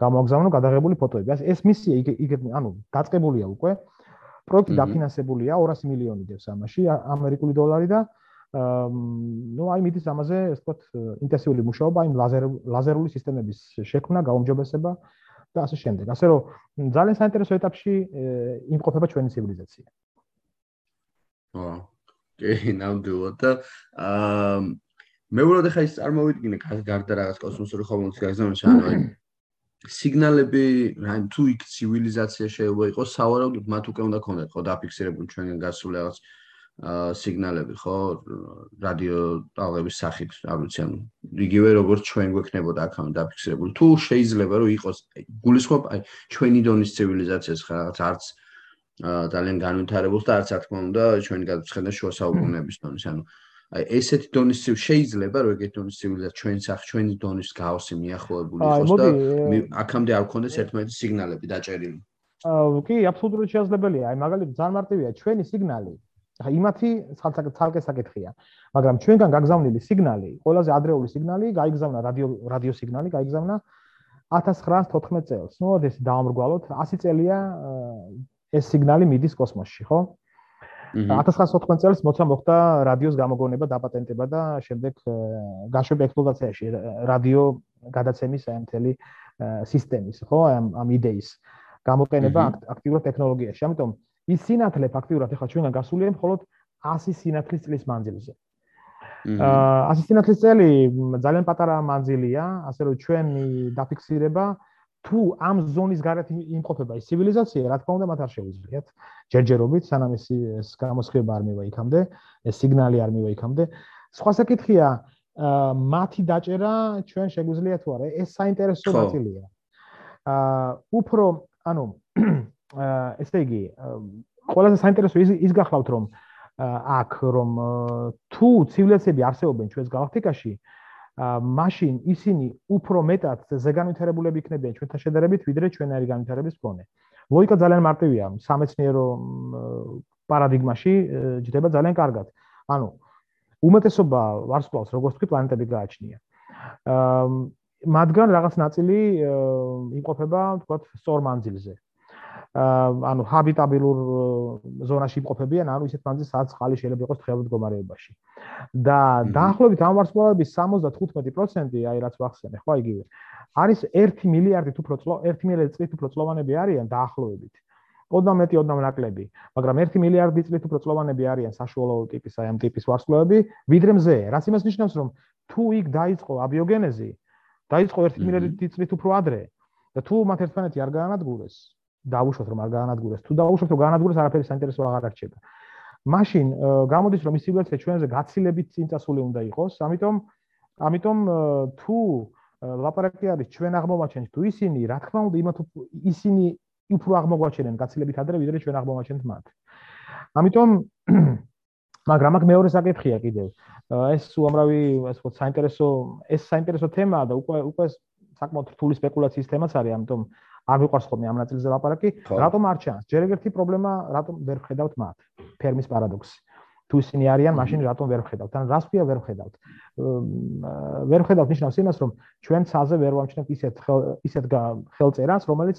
S2: გამოაგზავნე გადაღებული ფოტოები. ეს მისია იგი ანუ დაწყებულია უკვე. პროექტი დაფინანსებულია 200 მილიონი დევს ამაში ამერიკული დოლარი და ну აი მიდის ამაზე ასე ვთქვათ ინტენსიური მუშაობა აი ლაზერ ლაზერული სისტემების შექმნა, გაუმჯობესება და ასე შემდეგ. ასე რომ ძალიან საინტერესო ეტაპში იმყოფება ჩვენი ცივილიზაცია.
S1: ო, კი, ნამდვილად და აა მე ვუყოდ ახლა ის წარმოვიდგინე გარდა რაღაც კოსმოსური ხომალდის გაგზავნის ანუ სიგნალები, აი თუ იქ ცივილიზაცია შეიძლება იყოს, სავარაუდოდ მათ უკვე უნდა ქონდეთ ხო დაფიქსირებული ჩვენი გასული რაღაც სიგნალები ხო? რადიო ტალღების სახით არ ვიცი ანუ იგივე როგორც ჩვენ გვექნებოდა აქამდე დაფიქსირებული. თუ შეიძლება რომ იყოს გულისხმობ აი ჩვენი დონის ცივილიზაციას ხა რაღაც არც ძალიან განვითარებულს და არც რა თქმა უნდა ჩვენი გადაწყვეტა შუა საუკუნეების დონის ანუ აი ესეთი დონის შეიძლება რომ ეგეთი დონის ცივილიზაცია ჩვენ სახ ჩვენი დონის გაოსი მიახლოებული იყოს და აქამდე არ გქონდეს ერთმანეთის სიგნალები დაჭერილი.
S2: აა კი აბსოლუტურად შესაძლებელია აი მაგალითად ძალიან მარტივია ჩვენი სიგნალი ახლა იმათი ცალკე საკითხია. მაგრამ ჩვენგან გაგზავნილი სიგნალი, ყველაზე ადრეული სიგნალი, გაიგზავნა რადიო რადიო სიგნალი, გაიგზავნა 1914 წელს. ნუ ეს დაამრგვალოთ, 100 წელია ეს სიგნალი მიდის კოსმოსში, ხო? 1914 წელს მოცა მოხდა რადიოს გამოგონება, დაპატენტება და შემდეგ გაშვება ექსპლუატაციაში რადიო გადაცემის აი მთელი სისტემის, ხო? ამ ამ იდეის გამოყენება აქტიურ ტექნოლოგიაში. ამიტომ ის სინათლე ფაქტიურად ახლა ჩვენგან გასულია მხოლოდ 100 სინათლის წლის მანძილზე. აა 100 სინათლის წელი ძალიან პატარა მანძილია, ასე რომ ჩვენი დაფიქსირება თუ ამ ზონის გარეთ იმყოფება ის ცივილიზაცია, რა თქმა უნდა, მათ არ შეუძლიათ ჯერჯერობით, სანამ ეს ეს გამოსხება არ მივა იქამდე, ეს სიგნალი არ მივა იქამდე. სხვა საკითხია, აა მათი დაჭერა ჩვენ შეგვიძლია თუ არა? ეს საინტერესო ნაწილია. აა უფრო ანუ ესე იგი ყველაზე საინტერესო ის ის გახლავთ რომ აქ რომ თუ ცივილიზაციები არსებობენ ჩვენს galaktikაში მაშინ ისინი უფრო მეტად ზეგანვითარებულები იქნებიან ჩვენთან შედარებით ვიდრე ჩვენარი განვითარების მქონე. ლოგიკა ძალიან მარტივია, სამეცნიერო პარადიგმაში ჯდება ძალიან კარგად. ანუ უმეტესობა ვარსკვლავს როგორც თქვი პლანეტები გააჩნია. აა მათგან რაღაც ნაწილი იმყოფება, თქვათ, სწორ მანძილზე. ანუ ჰაბიტაბილურ ზონაში იმყოფებიან, ანუ ისეთ მანძილზე, სადაც ხალი შეიძლება იყოს თხევად მდგომარეობაში. და დაახლოებით ამ ვარსკვლავების 75% აი რაც ვახსენე, ხო, იგივე. არის 1 მილიარდით უფრო წლო, 1 მილიარდი წლით უფრო წლოვანები არიან დაახლოებით. ოდნავ მეტი, ოდნავ ნაკლები, მაგრამ 1 მილიარდი წლით უფრო წლოვანები არიან საშუალო ტიპის აი ამ ტიპის ვარსკვლავები, ვიდრე მზე. რაც იმას ნიშნავს, რომ თუ იქ დაიწყო აბიოგენეზი, დაიწყო 1 მილიარდი წლით უფრო ადრე და თუ მათ ერთმანეთი არ გაანადგურეს, დავუშვათ რომ არ გაანადგურეს თუ დავუშვათ რომ გაანადგურეს არაფერი საინტერესო აღარ არჩება. მაშინ გამოდის რომ ის ცივილიზაცია ჩვენზე გაცილებით წინწასული უნდა იყოს ამიტომ ამიტომ თუ ლაპარაკი არის ჩვენ აღმოვაჩენთ თუ ისინი რა თქმა უნდა იმათ ისინი უფრო აღმოვაჩენენ გაცილებით ადრე ვიდრე ჩვენ აღმოვაჩენთ მათ. ამიტომ <clears throat> მაგრამ აქ მეორე საკითხია კიდევ. ეს უამრავი ასე ვთქვათ საინტერესო ეს საინტერესო თემაა და უკვე უკვე საკმაოდ რთული სპეკულაციის თემაც არის ამიტომ არ მიყვარს ხოლმე ამ ნაწილზე ლაპარაკი, რატომ არ ჩანს? ჯერ ერთი პრობლემა, რატომ ვერ ხედავთ მათ? ფერმის პარადოქსი. თუ ისინი არიან, მაშინ რატომ ვერ ხედავთ? ან რას ქვია ვერ ხედავთ? ვერ ხედავთ ნიშნავს იმას, რომ ჩვენ ცალზე ვერ ვამჩნევთ ისეთ ისეთ ხელწერას, რომელიც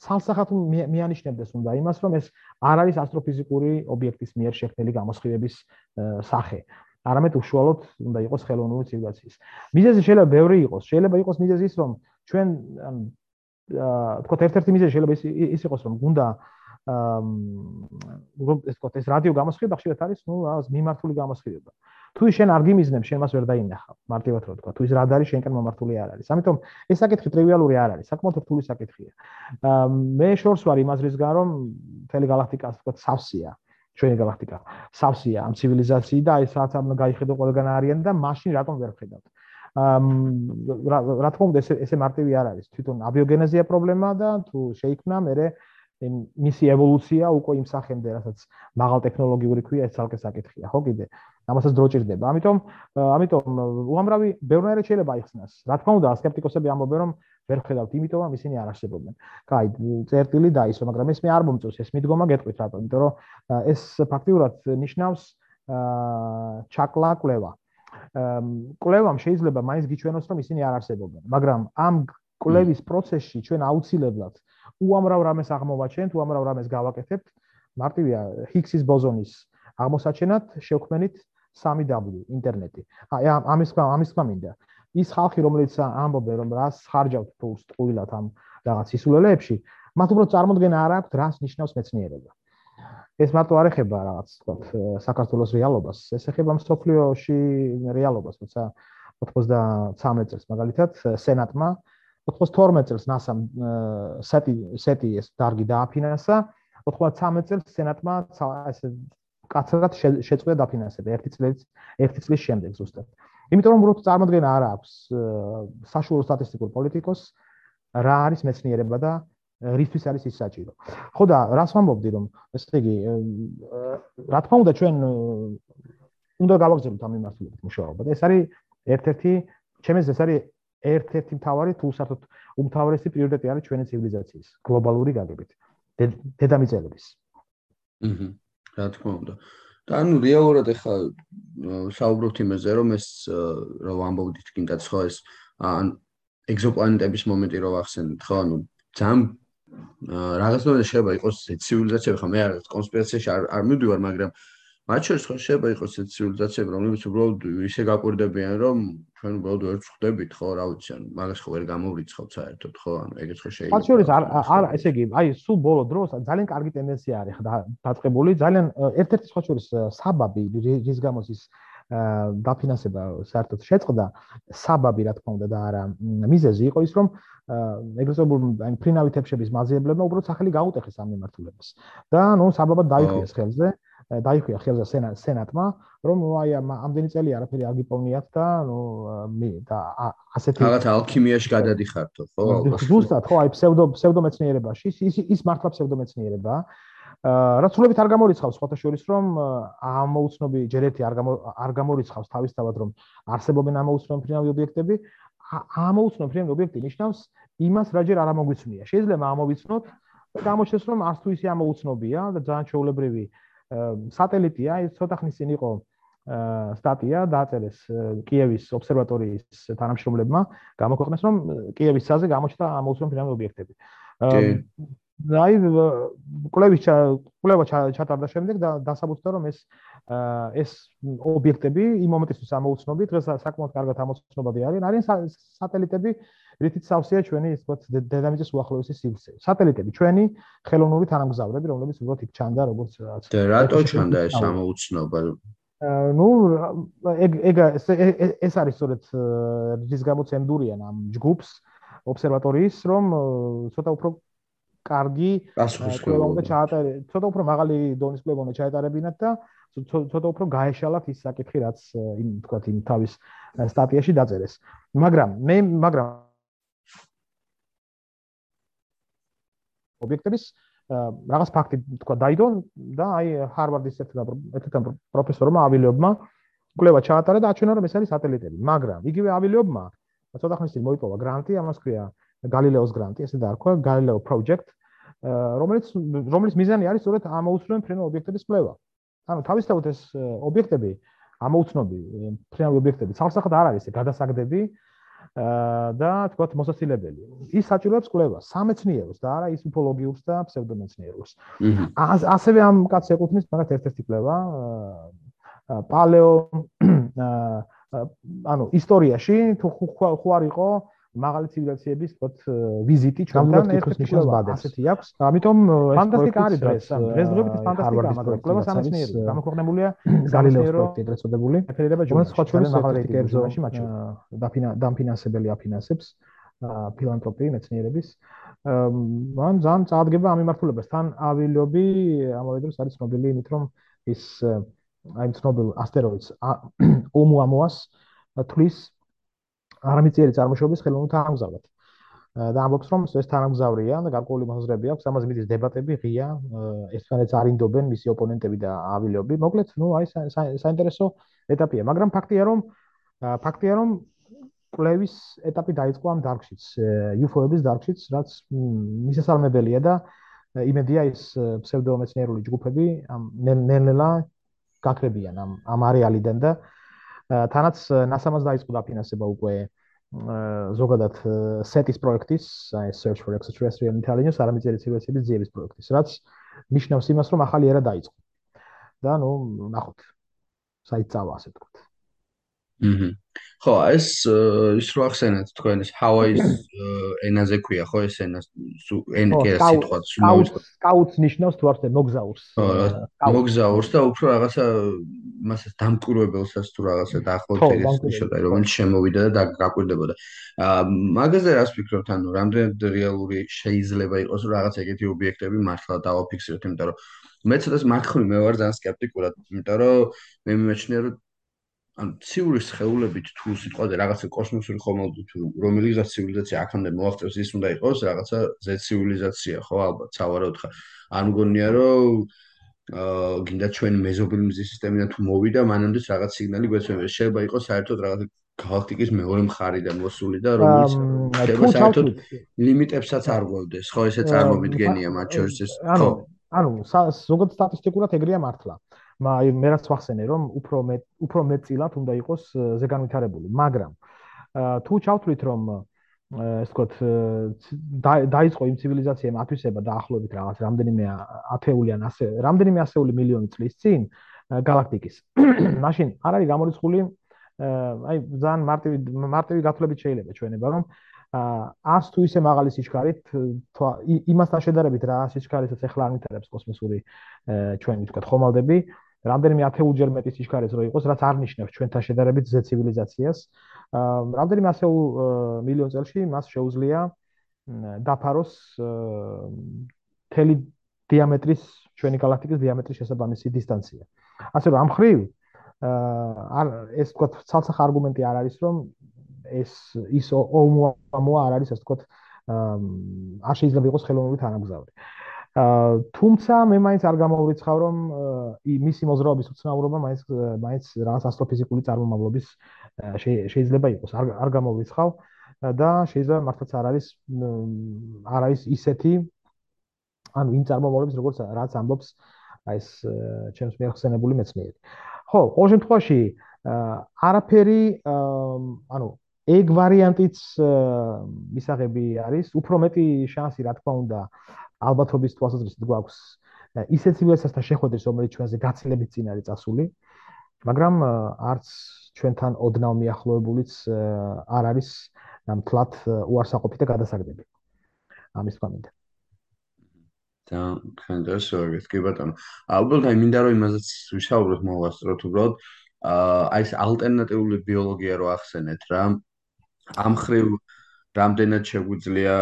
S2: ცალსახად მიანიშნებდეს უნდა იმას, რომ ეს არ არის ასტროფიზიკური ობიექტის მიერ შექმნილი გამოსხივების სახე. არამედ უშუალოდ უნდა იყოს ხელოვნური ცივილიზაციის. მიზეზი შეიძლება ბევრი იყოს. შეიძლება იყოს მიზეზი ის, რომ ჩვენ თქო ერთ-ერთი მიზეზი შეიძლება ის ის იყოს რომ გუნდა რომ ეს თქო ეს რადიო გამოსხივება ხშირად არის ნუ მიმართული გამოსხივება. თუ შენ არ გიმიზნებ შენ მას ვერ დაინახავ მარტივად რო თქვა თუ ის რად არის შენკენ მომართული არ არის. ამიტომ ეს საკითხი ტრივიალური არ არის საკმაოდ რთული საკითხია. მე შორს ვარ იმაზრისგან რომ თელი galaktika თქო სავსეა. ჩვენი galaktika სავსეა ამ ცივილიზაციი და ეს რაც ამ გაიხედო ყველგან არიან და მაშინ რატომ ვერ ხედავთ რა თქმა უნდა ეს ესე მარტივი არ არის. თვითონ აბიოგენეზია პრობლემა და თუ შეიქმნა მე მისი ევოლუცია უკვე იმ სახემდე რასაც მაღალ ტექნოლოგიური ქვია ეს ძალკე საკითხია ხო კიდე. ამასაც დრო ჭირდება. ამიტომ ამიტომ უამრავი ბევრნაირად შეიძლება აიხსნას. რა თქმა უნდა სკეპტიკოსები ამბობენ რომ ვერ ხედავთ იმიტომ რომ ისინი არ არსებობენ. კაი წერტილი დაისო მაგრამ ეს მე არ მომწონს ეს მიდგომა გეტყვით რატო იმიტომ რომ ეს ფაქტიურად ნიშნავს ჩაკლა კვლევა კვლევამ შეიძლება მაინც გიჩვენოს რომ ისინი არ არსებობენ. მაგრამ ამ კვლევის პროცესში ჩვენ აუცილებლად უამრავ რამეს აღმოვაჩენთ უამრავ რამეს გავაკეთებთ. მარტივია ჰიქსის ბოზონის აღმოსაჩენად შევქმნით 3W ინტერნეტი. აი ამის ამის გამინდა ის ხალხი რომელიც ამბობენ რომ რას ხარჯავთ ფულს ტყუილად ამ რაღაც ისულელეებში მათ უბრალოდ წარმოქმნა არ აქვს რას ნიშნავს მეცნიერება ეს მარტო არ ეხება რაღაც თქვა საქართველოს რეალობას, ეს ეხება მსოფლიოში რეალობას, თუმცა 93 წელს მაგალითად სენატმა 92 წელს ნასამ სეტი სეტი ეს დარგი დააფინანსა, 93 წელს სენატმა ესე კაცად შეწყვეტა დაფინანსება ერთი წლის ერთი წლის შემდეგ ზუსტად. იმიტომ რომ უბრალოდ წარმოადგენა არ აქვს საშუალო სტატისტიკურ პოლიტიკოს რა არის მეცნიერება და რისთვის არის ის საჭირო. ხო და რას ვამბობდი რომ ესე იგი რა თქმა უნდა ჩვენ უნდა გავაგზავნოთ ამ მიმართულებით მუშაობა და ეს არის ერთ-ერთი ჩემს ეს არის ერთ-ერთი მთავარი თუ საერთოდ უმთავრესი პრიორიტეტი არის ჩვენი ცივილიზაციის გლობალური გაგებით დედამიწელების.
S1: აჰა რა თქმა უნდა. და ანუ რეალურად ახლა საუბრობთ იმაზე რომ ეს რა ვამბობდით კიდაც ხო ეს ან ეგზოპლანეტების მომენტი რო ახსენეთ ხო ანუ ძალიან რაღაცნაირად შეიძლება იყოს ცივილიზაციები, ხო მე არ კონსპირაციაში არ არ მივდივარ, მაგრამ მათ შორის ხო შეიძლება იყოს ცივილიზაციები, რომლებიც უბრალოდ ისე გაკვირდებიან, რომ ჩვენ უბრალოდ ვერ ვხვდებით, ხო, რა ვიცი, ანუ მაგას ხო ვერ გამოვრიცხავთ საერთოდ, ხო, ანუ ეგეც ხო შეიძლება.
S2: მათ შორის არ არ ესე იგი, აი სულ ბოლო დროს ძალიან კარგი ტენდენცია არის ხა დაწყებული, ძალიან ერთ-ერთი სხვა შორის საბაბი რის გამოც ის დაფინანსება საერთოდ შეწყდა საბაბი რა თქმა უნდა და არა მიზეზი იყო ის რომ ეგრესობურ აი ფრინავი თეფშების მაზიებლებმა უბრალოდ სახელი გაუტეხეს ამ მიმართულებას და ნუ საბაბად დაიხიეს ხელზე დაიხია ხელზე სენატმა, რომ აი ამდენი წელი არაფერი არ გიპოვნიათ და ნუ მე და ასეთი
S1: რაღაც ალქიმიაში გადადიხართო, ხო?
S2: ზუსტად, ხო, აი ფსევდო ფსევდომეცნიერებაში, ის ის მართლა ფსევდომეცნიერებაა. რაც სულებით არ გამორიცხავს სხვათა შორის რომ ამოუცნობი ჯერ ერთი არ არ გამორიცხავს თავისთავად რომ არსებობენ ამოუცნობი ფრინავი ობიექტები. ამოუცნობი ფრინავი ობიექტი ნიშნავს იმას რაჯერ არ ამოგვიცნია. შეიძლება ამოვიცნოთ და გამოჩნდეს რომ არც თუ ისე ამოუცნობია და ძალიან ჩაოლებრივი სატელიტია. ის ცოტა ხნის წინ იყო სტატია დააწერეს კიევის ობსერვატორიის თანამშრომლებმა. გამოქვეყნეს რომ კიევის საზზე გამოჩნდა ამოუცნობი ფრინავი ობიექტები აი კლევის კლევა ჩატარდა შემდეგ და დასაბუთდა რომ ეს ეს ობიექტები იმ მომენტისთვის ამოუცნობი დღეს საკმაოდ კარგად ამოცნობადი არიან. არიან სატელიტები რითიც სავსეა ჩვენი ის ვთქვათ დედამიწის უახლოესი სივრცე სატელიტები ჩვენი ხელოვნური თანამგზავრები რომლებიც უბრალოდ იქ ჩანდა როგორც
S1: რაც და რატო ჩანდა ეს ამოუცნობა?
S2: ну ეგ ეგ ეს არის სწორედ რის გამოც ემდურიან ამ ჯგუფს ობსერვატორიის რომ ცოტა უფრო კარგი
S1: კვლევა
S2: უნდა ჩაატარებინათ. ცოტა უფრო მაღალი დონის კვლევა უნდა ჩაატარებინათ და ცოტა უფრო გაეშალათ ის საკითხი, რაც იმ თქვა იმ თავის სტატიაში დაწერეს. მაგრამ მე მაგრამ ობიექტების რაღაც ფაქტი თქვა დაიდო და აი ჰარვარდის ერთ-ერთ პროფესორმა ავილიობმა კვლევა ჩაატარა და აჩვენა რომ ეს არის სატელიტები. მაგრამ იგივე ავილიობმა ცოტა ხნის წინ მოიპოვა გრანტი, ამას ქვია გალილეოს გრანტი, ესე დაარქვა გალილეო პროექტ, რომელიც რომლის მიზანი არის სწორედ ამოუცნობი ფრინო ობიექტების კვლევა. ანუ თავისთავად ეს ობიექტები ამოუცნობი ფრინო ობიექტები ცალსახად არ არის, გადასაგდები და თქვათ მოსაცილებელი. ის საჭიროებს კვლევას, სამეცნიეროს და არა ის უფოლოგიურს და ფსევდომეცნიეროს. ასევე ამ კაცს ეკუთვნის მაგათ ერთ-ერთი კვლევა პალეო <clears throat> ანუ ისტორიაში თუ ხო არ იყო მაღალი ცივილიზაციების თქოთ ვიზიტი ჩვენთან ერთ-ერთი შეხვედრა ასეთი აქვს. ამიტომ ფანტასტიკა არის დღეს. დღეს დღეობით ფანტასტიკა, მაგრამ კლუბა სამეცნიერო გამოქვეყნებულია <laughs> გალილეოს პროექტი დაწოდებული. ეფერება ჯერ სხვა ჩვენი საფრთხეებში მაჩვენე. დაფინა დამფინანსებელი აფინანსებს ფილანთროპი მეცნიერების. მან ძალიან წაადგება ამ მიმართულებას. თან ავილობი ამავდროულად არის ცნობილი იმით, რომ ის აი ცნობილ ასტეროიდს <coughs> ომუამოას თulis არამიწიერი წარმოშობის ხელოვნურ თანამგზავრად. და ამბობს რომ ეს თანამგზავრია და გარკვეული მოძრები აქვს, ამაზე მიდის დებატები ღია, ერთმანეთს არინდობენ მისი ოპონენტები და ავილეობი. მოკლედ, ну, აი საინტერესო ეტაპია, მაგრამ ფაქტია რომ ფაქტია რომ კლევის ეტაპი დაიწყო ამ დარგშიც, UFO-ების დარგშიც, რაც მისასალმებელია და იმედია ის ფსევდომეცნიერული ჯგუფები ამ ნელ-ნელა გაქრებიან ამ ამ არეალიდან და თანაც NASA-მას დაიწყო დაფინანსება უკვე ზოგადად SETIS პროექტის, აი Search for Extraterrestrial Intelligence, არამიწიერი ცივილიზაციების ძიების პროექტის, რაც ნიშნავს იმას, რომ ახალი ერა დაიწყო. და ნუ ნახოთ. საით წავა ასე თქვა.
S1: აჰა. ხო, ეს ის რო ახსენეთ თქვენ ის ჰავაის ენაზე ქვია, ხო, ეს ენა ენა კი არა სიტყვა,
S2: სკაუტს, სკაუტს ნიშნავს თუ არც მოგზაურს.
S1: ხო, მოგზაურს და უფრო რაღაცა მასაც დამკვირვებელსაც თუ რაღაცა დაახლოებით ეს ნიშნავდა, რომელიც შემოვიდა და გაკვირდებოდა. აა მაგაზე რას ფიქრობთ, ანუ რამდენად რეალური შეიძლება იყოს რაღაც ეგეთი ობიექტები მართლა დავაფიქსიროთ, იმიტომ რომ მეც ეს მაგხრივ მე ვარ ძალიან სკეპტიკურად, იმიტომ რომ მე მიმეჩნია რომ ან ციური შეეულებით თუ სიტყვაზე რაღაცა კოსმოსური ხომალდი თუ რომელიღაც ცივილიზაცია აქამდე მოაღწევს ის უნდა იყოს რაღაცა ზე ცივილიზაცია ხო ალბათ სავარაუდ ხარ. არ მგონია რომ აა გინდა ჩვენი მეზობელი მზის სისტემიდან თუ მოვიდა მანამდე რაღაც სიგნალი გვეცემს შეიძლება იყოს საერთოდ რაღაც გალაქტიკის მეორე მხარიდან მოსული და რომელიც შეიძლება საერთოდ ლიმიტებსაც არ გვევდეს. ხო ესე წარმომიდგენია მათ შორის ეს ხო.
S2: ანუ ზოგადად სტატისტიკურად ეგრეა მართლა აი მე რაც ვახსენე რომ უფრო მე უფრო მეტწილად უნდა იყოს ზეგანვითარებული მაგრამ თუ ჩავთვლით რომ ეს თქოთ დაიწყო იმ ცივილიზაციამ ათვისება დაახლოებით რაღაც რამდენიმე ათეული ან ასე რამდენიმე ასეული მილიონი წლის წინ galaktikis <coughs> მაშინ არ არის გამორიცხული აი ძალიან მარტივი მარტივი გათვლებით შეიძლება ჩვენება რომ აა 100 თუ ისე მაღალი სიჩქარით იმასთან შედარებით რა სიჩქარესაც ახლა არ მითარებს კოსმოსური ჩვენი თქვა ხომალდები რამდენიმე ათეულჯერ მეტი სიჩქარეს რო იყოს რაც არ ნიშნავს ჩვენთან შედარებით ზე ცივილიზაციას აა რამდენიმე ასეულ მილიონ წელში მას შეუძლია დაფაროს თელი დიამეტრის ჩვენი galaktikis დიამეტრის შესაბამისი დისტანცია. ასე რომ ამ ხრივ აა ეს თქვა ცალსახ არგუმენტი არ არის რომ ეს ის ომო არ არის ასე თქვა აა არ შეიძლება იყოს ხელოვნური თანამგზავრი. თუმცა მე მაინც არ გამოვრიცხავ რომ მისი მოძრაობის უცნაურობა მაინც მაინც რაღაც ასტროფიზიკული წარმომავლობის შეიძლება იყოს არ არ გამოვრიცხავ და შეიძლება მართლაც არ არის არ არის ისეთი ანუ იმ წარმომავლობის როგორც რაც ამბობს აი ეს ჩემს მიერ ხსენებული მეცნიერი. ხო, ყოველ შემთხვევაში არაფერი ანუ ეგ ვარიანტიც მისაღები არის, უფრო მეტი შანსი რა თქმა უნდა ალბათობის თვალსაზრისით გვაქვს ისეთ ცივილიზაციასთან შეხვედრის, რომელიც ჩვენზე გაცილებით წინ არის წასული, მაგრამ არც ჩვენთან ოდნავ მიახლოებულიც არ არის ნამდვილად უარსაყოფი და გადასაგდები. ამის თქმა
S1: და ხანდაშო ეს კი ბატონო. ალბათ აი მინდა რომ იმაზეც ვისაუბროთ მოვასწროთ უბრალოდ აი ეს ალტერნატიული ბიოლოგია რო ახსენეთ რა. ამ ხრივ რამდენად შეგვიძლია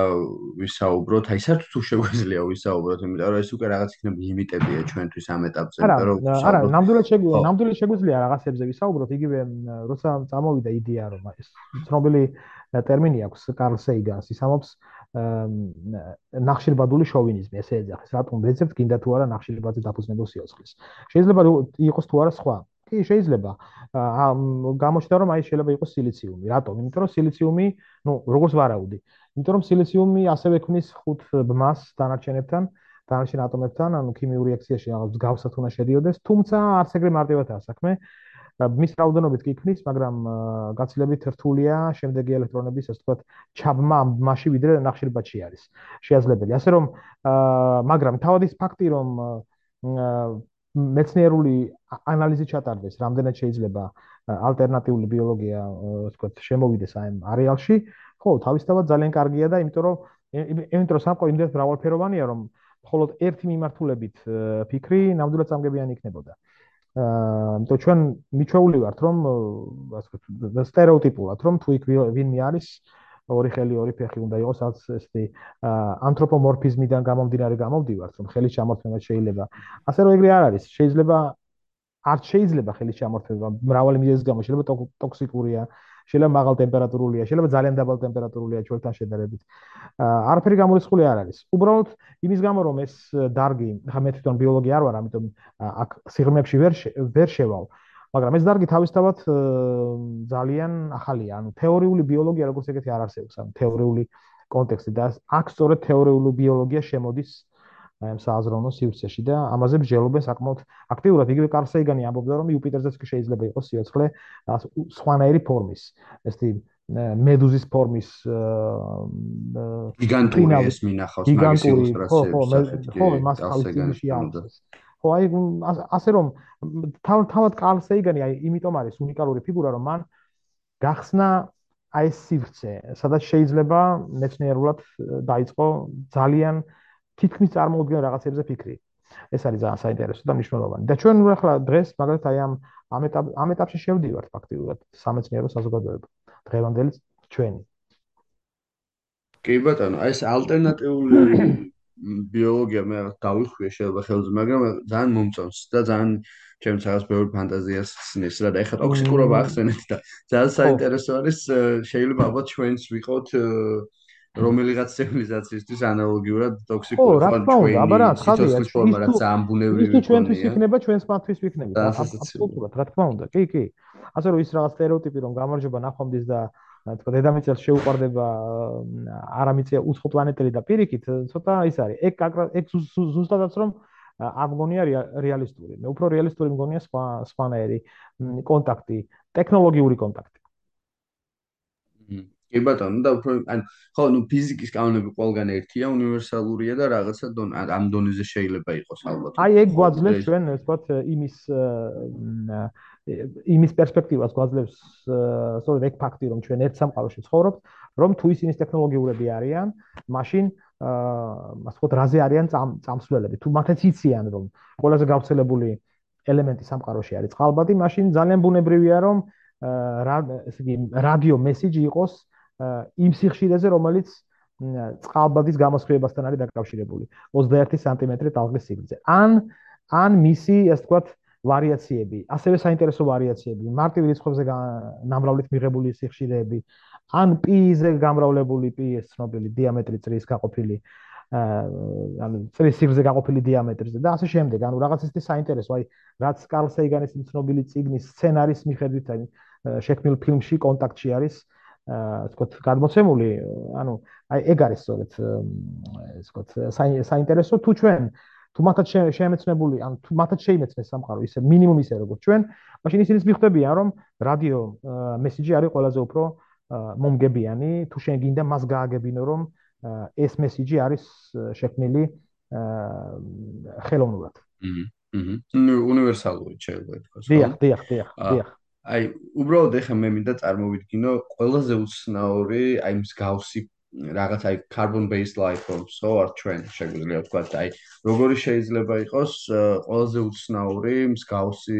S1: ვისაუბროთ? აი საერთოდ თუ შეგვიძლია ვისაუბროთ, იმიტომ რომ ეს უკვე რაღაც იქნება ლიმიტებია ჩვენთვის ამ ეტაპზე,
S2: იმიტომ რომ არა, ნამდვილად შეგვიძლია, ნამდვილად შეგვიძლია რაღაცებზე ვისაუბროთ, იგივე როცა წამოვიდა იდეა რომ ეს ცნობილი ტერმინი აქვს კარლ სეიგანს, ის ამობს ნახშირბადული შოვინიზმი, ესე ეძახის, რატომ ვეძებთ გინდა თუ არა ნახშირბადზე დაფუძნებულ სიოცხლეს. შეიძლება იყოს თუ არა სხვა კი შეიძლება გამოჩნდა რომ აი შეიძლება იყოს სილიციუმი. რატომ? იმიტომ რომ სილიციუმი ну როგორც ვარაუდი იმიტომ რომ სილიციუმი ასევე ქმნის ხუთ ბმას დანარჩენებთან დანარჩენ ატომებთან ანუ ქიმიური რეაქციაში რაღაც გავსათ უნდა შედიოდეს თუმცა არც ეგრე მარტივადაა საქმე მის რაოდენობით კი ქმნის მაგრამ გაცილებით რთულია შემდეგი ელექტრონების ასე ვთქვათ ჩაბმა მასში ვიდრე ნახშირბადში არის. შეაძლებელი. ასე რომ მაგრამ თავად ის ფაქტი რომ მეცნიერული ანალიზი ჩატარდეს, რამდენად შეიძლება ალტერნატიული ბიოლოგია, ვთქვათ, შემოვიდეს აი არეალში, ხო, თავისთავად ძალიან კარგია და იმიტომ რომ იმიტომ რომ სამყარო იმდენად მრავალფეროვანია, რომ მხოლოდ ერთი მიმართულებით ფიქრი ნამდვილად სამგებიანი იქნებოდა. აა, იმიტომ ჩვენ მიჩვეული ვართ, რომ ასე ვთქვათ, სტერეოტიპულად, რომ თუ იქ ვინმე არის, ორი ხელი, ორი ფეხი უნდა იყოს, რაც ესეთი ანთროპომორფიზმიდან გამომდინარე გამომდივართ, რომ ხელის ჩამორთმევა შეიძლება. ასე რომ ეგრე არ არის. შეიძლება არ შეიძლება ხელის ჩამორთმევა მრავალი მიზეზის გამო, შეიძლება ტოქსიკურია, შეიძლება მაღალ ტემპერატურულია, შეიძლება ძალიან დაბალ ტემპერატურულია ჩვენთან შედარებით. არაფერი გამორიცხული არ არის. უბრალოდ იმის გამო რომ ეს დარგი, ხა მე თვითონ ბიოლოგი არ ვარ, ამიტომ აქ სიღრმეებში ვერ ვერ შევალ. მაგრამ ეს დარგი თავისთავად ძალიან ახალია, ანუ თეორიული ბიოლოგია როგორც ეგეთი არ არსებობს, ანუ თეორიული კონტექსტი და აქ სწორედ თეორიული ბიოლოგია შემოდის აი ამ სააზროვნო სივრცეში და ამაზე მსჯელობენ საკმაოდ აქტიურად. იგივე კარლ სეიგანი ამბობდა, რომ იუპიტერზეც კი შეიძლება იყოს სიოცხლე სხვანაირი ფორმის. ესეთი მედუზის ფორმის
S1: გიგანტური ეს მინახავს მაგის ილუსტრაციები. ხო,
S2: ხო, ხო, მას თავის წინში არის. ხო აი ასე რომ თავ თავად კარლ სეიგანი აი იმიტომ არის უნიკალური ფიგურა რომ მან გახსნა აი ეს სივრცე სადაც შეიძლება მეცნიერულად დაიწყო ძალიან თითქმის წარმოუდგენ რაღაცებზე ფიქრი. ეს არის ძალიან საინტერესო და მნიშვნელოვანი. და ჩვენ ახლა დღეს მაგალითად აი ამ ამ ეტაპ ამ ეტაპში შევდივართ ფაქტიურად სამეცნიერო საზოგადოება. დღევანდელი ჩვენი.
S1: კი ბატონო ეს ალტერნატიული ბიოლოგია მე დავიხვიე შეიძლება ხელზე, მაგრამ ძალიან მომწონს და ძალიან ჩემს რაღაც ბევრი ფანტაზიას ხსნის რა და ეხლა ტოქსიკურობა ახსენეთ და ძალიან საინტერესო არის შეიძლება ალბათ ჩვენს ვიყოთ რომელიღაც ცივილიზაციისთვის ანალოგიურად ტოქსიკური
S2: ხო რა თქმა უნდა აბა რა
S1: ის თუ ძალიან ბუნებრივი
S2: ის ჩვენთვის იქნება ჩვენს მათთვის ვიქნება. აბსოლუტურად რა თქმა უნდა კი კი. ასე რომ ის რაღაც სტერეოტიპი რომ გამარჯობა ნახვამდის და თქო დედამიწას შეუყვარდება არამიწია უცხო პლანეტელი და პირიქით ცოტა ის არის. ეგ ეგ ზუსტადაც რომ არ მგონია რეალისტური. მე უფრო რეალისტური მგონია სხვა სხვანაირი კონტაქტი ტექნოლოგიური კონტაქტი.
S1: კი ბატონო და უფრო ან ხო ნუ ფიზიკის კანონები ყველგან ერთია უნივერსალურია და რაღაცა დონ ამ დონეზე შეიძლება იყოს ალბათ.
S2: აი ეგ გვაძლევს ჩვენ ვთქვათ იმის იმის პერსპექტივას გვაძლევს სწორედ ეგ ფაქტი რომ ჩვენ ერთ სამყაროში ცხოვრობთ რომ თუ ისინი ტექნოლოგიურები არიან მაშინ აა ვთქვათ რაზე არიან წამსვლელები თუ მათაც იციან რომ ყველაზე გავრცელებული ელემენტი სამყაროში არის წყალბადი მაშინ ძალიან ბუნებრივია რომ აა ესე იგი რადიო მესიჯი იყოს იმ სიხშირეზე რომელიც წყალბადის გამოსხივებასთან არის დაკავშირებული 21 სანტიმეტრი ტალღის სიგრძე. ან ან მისი, ასე ვთქვათ, ვარიაციები, ასევე საინტერესო ვარიაციები, მარტივ რიცხვებზე ნამრავლით მიღებული სიხშირეები, ან პი-ზე გამრავლებული პი-ის ცნობილი დიამეტრი წრის გაყოფილი ანუ წრის სიგრძე გაყოფილი დიამეტრზე. და ასე შემდეგ. ანუ რაღაც ისეთი საინტერესო, აი, რაც კარლ სეიგანის ცნობილი ციგნის სცენარის მიხედვით აი შექმნილ ფილმში კონტაქტში არის აა თქო გადმოცემული, ანუ აი ეგ არის სწორედ ეს თქო საინტერესო. თუ ჩვენ თუ მათაც შეემეცნებული, ან თუ მათაც შეიმეცნეს სამყარო ისე მინიმუმ ისე როგორც ჩვენ, მაშინ ისინი მიხვდებიან, რომ რადიო მესიჯი არის ყველაზე უფრო მომგებიანი, თუ შენ გინდა მას გააგებინო, რომ ეს მესიჯი არის შექმნილი ხელოვნურად.
S1: აჰა. აჰა. უნივერსალური შეიძლება ითქვას.
S2: დიახ, დიახ, დიახ, დიახ.
S1: აი, უბრალოდ ეხა მე მინდა წარმოვიდგინო ყველაზე უცნაური, აი მსგავსი რაღაც აი carbon based life forms so are trend შეგვიძლია ვთქვა აი როგორი შეიძლება იყოს ყველაზე უცნაური მსგავსი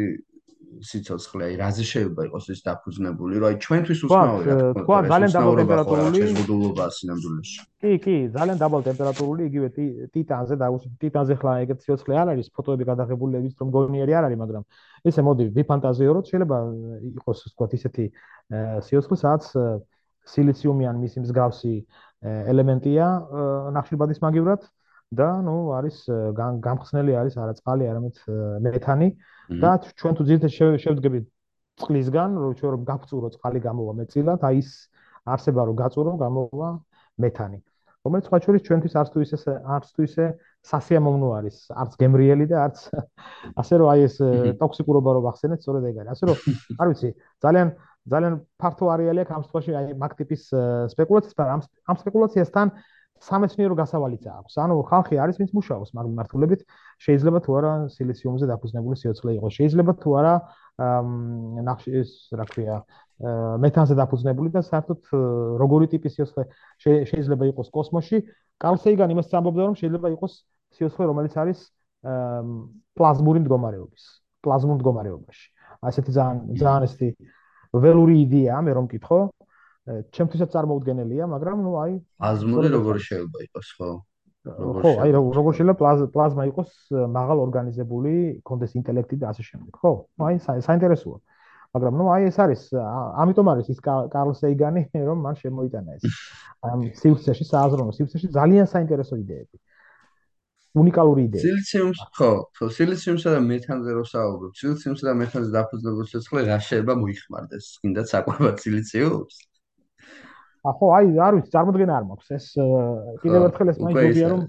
S1: სიცოცხლე აი რაზე შეიძლება იყოს ის დაფუძნებული რომ აი ჩვენთვის უცნაურია
S2: თქვა ძალიან დაბალ ტემპერატურული
S1: შეზღუდულობა სინამდვილეში.
S2: კი კი ძალიან დაბალ ტემპერატურული იგივე ტიტანზე და ტიტანზე ხლა ეგეთ სიცოცხლე არ არის ფოტოები გადაღებული ვის რომ გონიერი არ არის მაგრამ ესე მოდი ვიფანტაზიოროთ შეიძლება იყოს თქვა ისეთი სიცოცხლე სადაც სილიციუმი ან მისი მსგავსი ელემენტია ნახშირბადის მაგივრად და ნუ არის გამხსნელი არის არა წყალი არამედ მეთანი და ჩვენ თუ ძირითადად შევდგებით წყლისგან რომ ჩვენ რომ გაგწურო წყალი გამოვა მეტწილად აი ის არსება რომ გაწურო გამოვა მეთანი. რომელიც სხვა შორის ჩვენთვის არც თუ ისე არც თუ ისე სასიამოვნო არის არც გემრიელი და არც ასე რომ აი ეს ტოქსიკურობა რომ ახსენეთ სწორედ ეგ არის. ასე რომ <laughs> არ ვიცი ძალიან ძალიან ფართო არეალი აქვს ამ შემთხვევაში აი მაგ ტიპის სპეკულაციას, მაგრამ ამ სპეკულაციასთან სამეცნიერო გასავალიც აქვს. ანუ ხალხი არის ვინც მუშაობს მაგ მიმართულებით, შეიძლება თუ არა სილიციუმზე დაფუძნებული სიოცხლე იყოს, შეიძლება თუ არა ნახში ეს რა ქვია მეთანზე დაფუძნებული და საერთოდ როგორი ტიპის სიოცხლე შეიძლება იყოს კოსმოსში. კარლ სეიგანი იმას ამბობდა, რომ შეიძლება იყოს სიოცხლე, რომელიც არის პლაზმური მდგომარეობის, პლაზმურ მდგომარეობაში. ასეთი ძალიან ძალიან ესეთი ველური იდეაა, მე რომ მკითხო. ჩემთვისაც წარმოუდგენელია, მაგრამ ნუ აი
S1: პლაზმური როგორ შეიძლება იყოს, ხო?
S2: ხო, აი როგორ შეიძლება პლაზმა იყოს მაღალ ორგანიზებული, კონდეს ინტელექტი და ასე შემდეგ, ხო? აი საინტერესოა. მაგრამ ნუ აი ეს არის, ამიტომ არის ის კარლ სეიგანი, <laughs> რომ მან შემოიტანა ეს. <laughs> ამ სივრცეში, სააზროვნო სივრცეში ძალიან საინტერესო იდეები. უნიკალური იდეა.
S1: სილიციუმს ხო, ხო, სილიციუმსა და მეთანზე რო საუბრობ, სილიციუმსა და მეთანზე დაფუძნებული სიცხლე რა შეიძლება მოიხმარდეს? კიდე საკვებად სილიციუმს?
S2: ახო, აი, არ ვიცი, წარმოდგენა არ მაქვს. ეს კიდევ ერთხელ ეს მაინც გობია რომ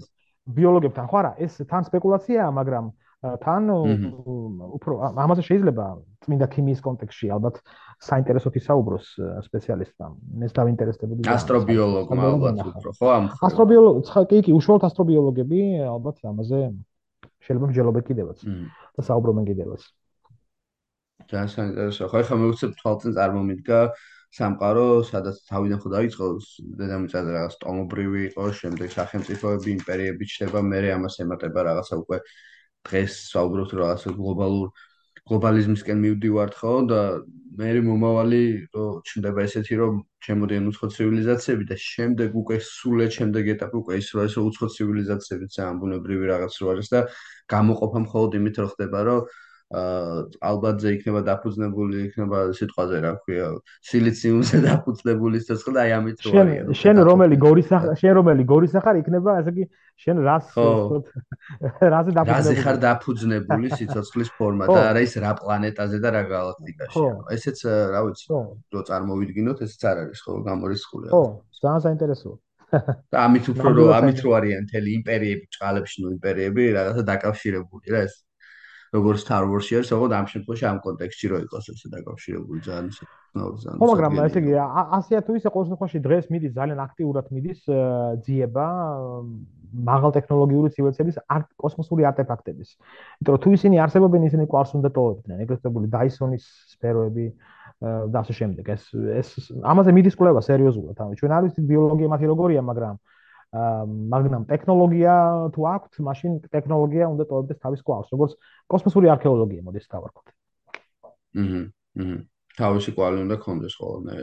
S2: ბიოლოგებთან ხო არა, ეს თან სპეკულაციაა, მაგრამ თან უფრო ამაზე შეიძლება წმინდა ქიმიის კონტექსში ალბათ საინტერესოთი საუბროს სპეციალისტთან. ეს დავინტერესდებოდი.
S1: ასტრობიოლოგმა ალბათ უფრო ხო ამ
S2: ასტრობიოლოგი, კი კი, უშუალოდ ასტრობიოლოგები ალბათ ამაზე შეიძლება მსჯელობენ კიდევაც და საუბრობენ კიდევაც.
S1: ძალიან საინტერესო. ხო, ახლა მე ვუცებ თვალწინ წარმომიდგა სამყარო, სადაც თავიდან ხო დაიწყო დედამიწაზე რაღაც ტომობრივი იყო, შემდეგ სახელმწიფოები, იმპერიები ჩდება, მე ამას ემატება რაღაცა უკვე დღეს საუბრობთ რაღაც გლობალურ გლობალიზმისკენ მივდივართ ხო? და მე მომავალი რომ ჩნდება ესეთი რომ ჩემოდიან უცხო ცივილიზაციები და შემდეგ უკვე სულეთ შემდეგ ეტაპი უკვე ის რომ ეს უცხო ცივილიზაციები ძალიან ბუნებრივი რაღაც რო არის და გამოყოფა მხოლოდ იმით რომ ხდება რომ ალბათ ზე იქნება დაფუძნებული იქნება სიტყვაზე რა ქვია სილიციუმზე <laughs> დაფუძნებული სიცოცხლე და აი ამით
S2: რო არის შენ რომელი გორის შენ რომელი გორის ახარ? იქნება ასე კი შენ რას <laughs> რაზე
S1: დაფუძნებული? რაზე ხარ დაფუძნებული სიცოცხლის ფორმა და <laughs> არა ის რა პლანეტაზე და რა galaktikaში ესეც რა ვიცი რო წარმოვიდგინოთ ესეც არ არის ხო გამორიცხული
S2: ხო ძალიან საინტერესოა.
S1: და ამით უფრო რო ამით რო არიან მთელი იმპერიები ჭყალებში ნუ იმპერიები რაღაცა დაკავშირებული რა ეს როგორც Star Wars-ში არის, ოღონდ ამ შემთხვევაში ამ კონტექსტში რო იყოს ესე დაკავშირებული ძალიან
S2: ძალიან. ხო, მაგრამ ესე იგი, ასია თუ ისე ყოველ შემთხვევაში დღეს მიდის ძალიან აქტიურად მიდის ძიება მაღალ ტექნოლოგიური ცივილიზაციების კოსმოსური არტეფაქტების. იმიტომ რომ თუ ისინი არსებობენ, ისინი ყავს უნდა ტოვებდნენ, ეგრეთ წოდებული Dyson-ის სფეროები და ასე შემდეგ. ეს ეს ამაზე მიდის კვლევა სერიოზულად. ჩვენ არ ვიცით ბიოლოგია მათი როგორია, მაგრამ მაგნამ ტექნოლოგია თუ აქვთ, მაშინ ტექნოლოგია უნდა ტოვებდეს თავის კვალს, როგორც კოსმოსური არქეოლოგია მოდის დავარქოთ.
S1: აჰა. აჰა. თავისი კვალი უნდა კონდეს ხოლმე.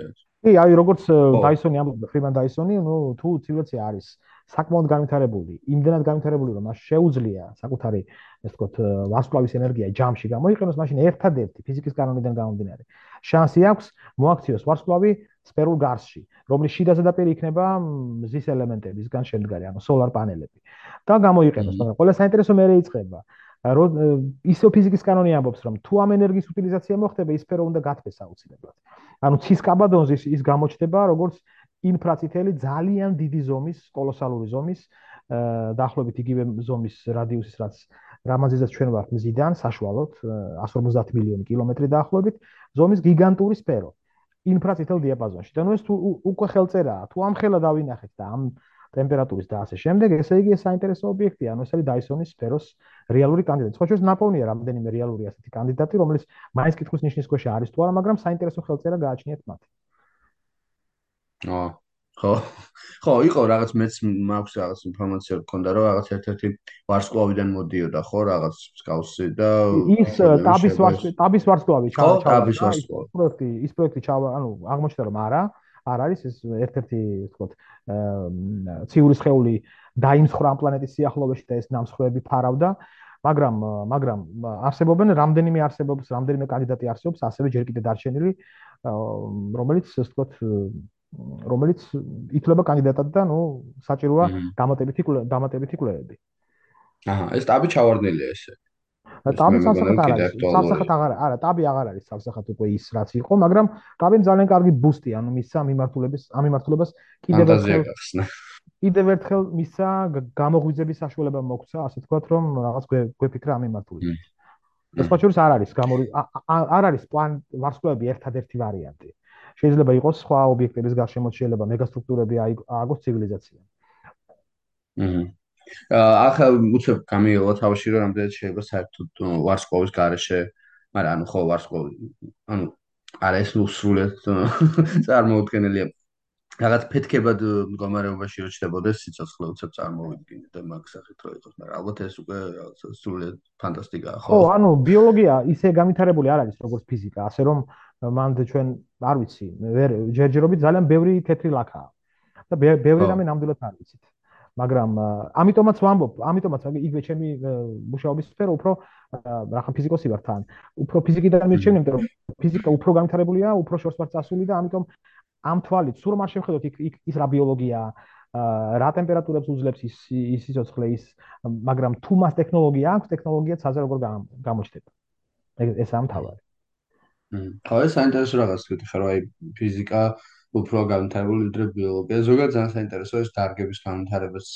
S2: კი, აი როგორც დაისონი ამბობდა, ფრიმან დაისონი, ნუ თუ ცივილიზაცია არის საკმაოდ განვითარებული, იმდენად განვითარებული, რომ მას შეუძლია საკუთარი, ესე ვთქვათ, ვარსკვლავის ენერგია ჯამში გამოიყენოს, მაშინ ერთადერთი ფიზიკის კანონიდან გამომდინარე, შანსი აქვს მოაქციოს ვარსკვლავი სფერულ გარსში, რომლის შიდა ზედაპირი იქნება მზის ელემენტებისგან შემდგარი, ანუ სოლარ პანელები. და გამოიყენოს, მაგრამ ყველა საინტერესო მეરે იწყება. ისო ფიზიკის კანონი ამბობს, რომ თუ ამ ენერგიის უტილიზაცია მოხდება, ის სფერო უნდა გათბეს აუცილებლად. ანუ ცის კაბადონზე ის გამოჩნდება როგორც ინფრაწითელი ძალიან დიდი ზომის, კოლოსალური ზომის, დაახლოებით იგივე ზომის რადიუსის, რაც რამაზესაც ჩვენ ვართ მზიდან, საშუალოდ 150 მილიონი კილომეტრი დაახლოებით, ზომის გიგანტური სფერო. ინფრაწითელ დიაპაზონში. და ნუ ეს თუ უკვე ხელწერაა, თუ ამ ხელა დავინახეთ და ამ ტემპერატურის და ასე შემდეგ, ესე იგი ეს საინტერესო ობიექტია, ანუ ეს არის დაისონის სფეროს რეალური კანდიდატი. ხო, შეიძლება ნაპოვნია რამდენიმე რეალური ასეთი კანდიდატი, რომელიც მაინც კითხვის ნიშნის ქვეშ არის თუ არა, მაგრამ საინტერესო ხელწერა გააჩნიათ მათ.
S1: აა ხო? ხო იყო რაღაც მეც მაქვს რაღაც ინფორმაცია გქონდა რომ რაღაც ერთ-ერთი ვარსკვლავიდან მოდიოდა ხო რაღაც სკაუსი და
S2: ის ტაბის ვარსკვლავი ტაბის ვარსკვლავი
S1: ჩავა ტაბის ვარსკვლავი.
S2: პროექტი ის პროექტი ჩავა ანუ აღმოჩნდა რომ არა არ არის ეს ერთ-ერთი თქო ციური სხეული დაიმსხრა ამ პლანეტის სიახლოვეში და ეს ნამსხვრევები ფარავდა მაგრამ მაგრამ არსებობენ რამდენიმე არსებობს რამდენიმე კანდიდატი არსებობს ასევე ჯერ კიდე დარჩენილი რომელიც ასე თქო რომელიც ითვლება კანდიდატად და ნუ საჭიროა დამატებითი დამატებითი კვლევები.
S1: აჰა, ეს ტაბი ჩავარდნილია ესე.
S2: ტაბი სამსახად არ არის. სამსახად აღარ არა, ტაბი აღარ არის სამსახად უკვე ის რაც იყო, მაგრამ ტაბი ძალიან კარგი ბუსტი, ანუ მისცა მიმართულების, ამ მიმართულებას
S1: კიდევ ერთხელ
S2: კიდევ ერთხელ მისცა გამოღვიძების საშუალება მოგცა, ასე თქვათ, რომ რაღაც გვეფიქრა ამ მიმართულებით. ეს სხვა შორის არ არის გამორი არ არის პლან ვარსკვლავები ერთადერთი ვარიანტი. შეიძლება იყოს სხვა ობიექტების გარშემო შეიძლება მეგასტრუქტურები ააგოს ცივილიზაცია.
S1: აჰა. ახლა უცებ გამიელა თავში რომ რამდენად შეიძლება საერთოდ ვარსკვლავის garaშე, მაგრამ ანუ ხო ვარსკვლავი ანუ არა ეს სრულად წარმოუდგენელია. რაღაც ფეთქებად მდგომარეობაში რო ჩდებოდეს სიცოცხლე უცებ წარმოვიდგინე და მაგ სახით რო იყოს, მაგრამ ალბათ ეს უკვე სრულად ფანტასტიკაა,
S2: ხო? ხო, ანუ ბიოლოგია ისე განვითარებული არ არის როგორც ფიზიკა, ასე რომ მანდ ჩვენ არ ვიცი, ვერ ჯერჯერობით ძალიან ბევრი თეთრი ლაქაა. და ბევრი რამე ნამდვილად არ ვიცით. მაგრამ ამიტომაც ვამბობ, ამიტომაც იგივე ჩემი მუშაობის სფერო უფრო რახან ფიზიკოსი ვარ თან. უფრო ფიზიკიდან მირჩევენ, იმიტომ რომ ფიზიკა უფრო განვითარებულია, უფრო შორს ვარ წასული და ამიტომ ამ თვალით სულ არ შევხედოთ იქ ის რა ბიოლოგიაა, რა ტემპერატურებს უძლებს ის ის სიცოცხლე ის, მაგრამ თუ მას ტექნოლოგია აქვს, ტექნოლოგია ცაზე როგორ გამოჩნდება. ეს ამ თავად.
S1: ხო ეს საინტერესო რაღაც თქვი ხარ აი ფიზიკა უფრო განვითარებული ვიდრე ბიოლოგია. ზოგადად ძალიან საინტერესოა ეს დარგების განვითარებას.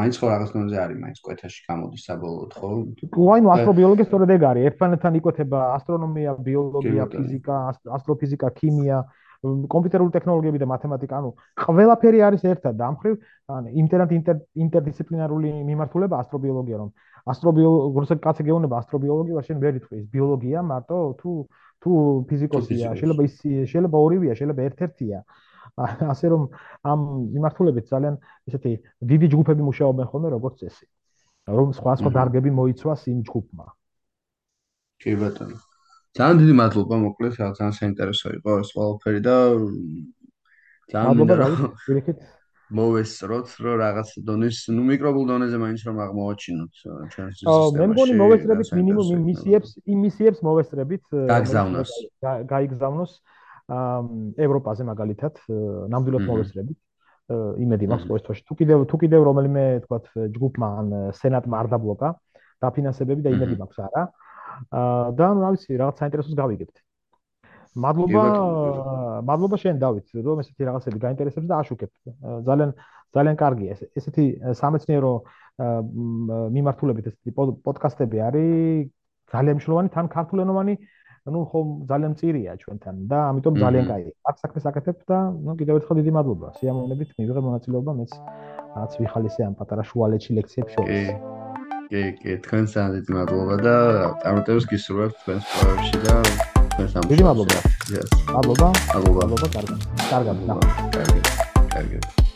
S1: მაინც ხო რაღაც ნომზე არის მაინც კვეთაში გამოდის საბოლოოდ ხო?
S2: თუ აი ნუ ასტრობიოლოგია სწორედ ეგ არის. ერთმანეთთან იკვეთება ასტრონომია ბიოლოგია ფიზიკა ასტროფიზიკა ქიმია კომპიუტერული ტექნოლოგიები და მათემატიკა, ანუ ყველაფერი არის ერთად და ამხრივ ინტერნეტ ინტერდისციპლინარული მიმართულება ასტრობიოლოგია, რომ ასტრობიოლოგია, როცა კაცი გეუბნება ასტრობიოლოგია, შენ ვერ ითქვი, ბიოლოგია მარტო თუ თუ ფიზიკოსია, შეიძლება ის შეიძლება ორივეა, შეიძლება ერთ-ერთია. <laughs> ასე რომ ამ მიმართულებით ძალიან ესეთი დიდი ჯგუფები მუშაობენ ხოლმე როგორც წესი. რომ სხვა სხვა დარგები მოიცვას იმ ჯგუფმა.
S1: კი ბატონო. ძალიან დიდი მადლობა მოკლედ, ძალიან საინტერესო იყო ეს ყველაფერი და
S2: ძალიან მადლობა, პირიქით.
S1: მოვესწროთ, რომ რაღაც დონის, ну მიკრობულ დონეზე მაინც რომ აღმოაჩინოთ ჩვენს სისტემაში.
S2: აა მე მგონი მოვესწრებით მინიმუმ იმ მისიებს, იმ მისიებს მოვესწრებით
S1: გაგზავნოს.
S2: გაიგზავნოს ევროპაზე მაგალითად, ნამდვილად მოვესწრებით. იმედი მაქვს ყოველ თვეში. თუ კიდევ თუ კიდევ რომელიმე თქვათ ჯგუფმა ან სენატმა არ დაბლოკა დაფინანსებები და იმედი მაქვს არა. აა და რა ვიცი, რაღაც საინტერესოს გავიგებთ. მადლობა მადლობა შენ დავით რომ ესეთი რაღაცები გაინტერესებს და აშუქებ ძალიან ძალიან კარგია ეს ესეთი სამეცნიერო მიმართულებით ესეთი პოდკასტები არის ძალიან მნიშვნელოვანი თან ქართულენოვანი ну ხომ ძალიან წირია ჩვენთან და ამიტომ ძალიან კაი აქ საქმეს აკეთებ და ну კიდევ ერთხელ დიდი მადლობა სიამოვნებით მივიღე მონაწილეობა მეც რაც ვიხალისე ამ პატარა შუალეთში ლექციებს შორის
S1: კი კი თქვენ ძალიან დიდი მადლობა და წარმატებებს გისურვებთ თქვენს პროექტში და
S2: დიდი მადლობა.
S1: მადლობა.
S2: მადლობა. მადლობა. კარგად. კარგად. კარგად.
S1: კარგად.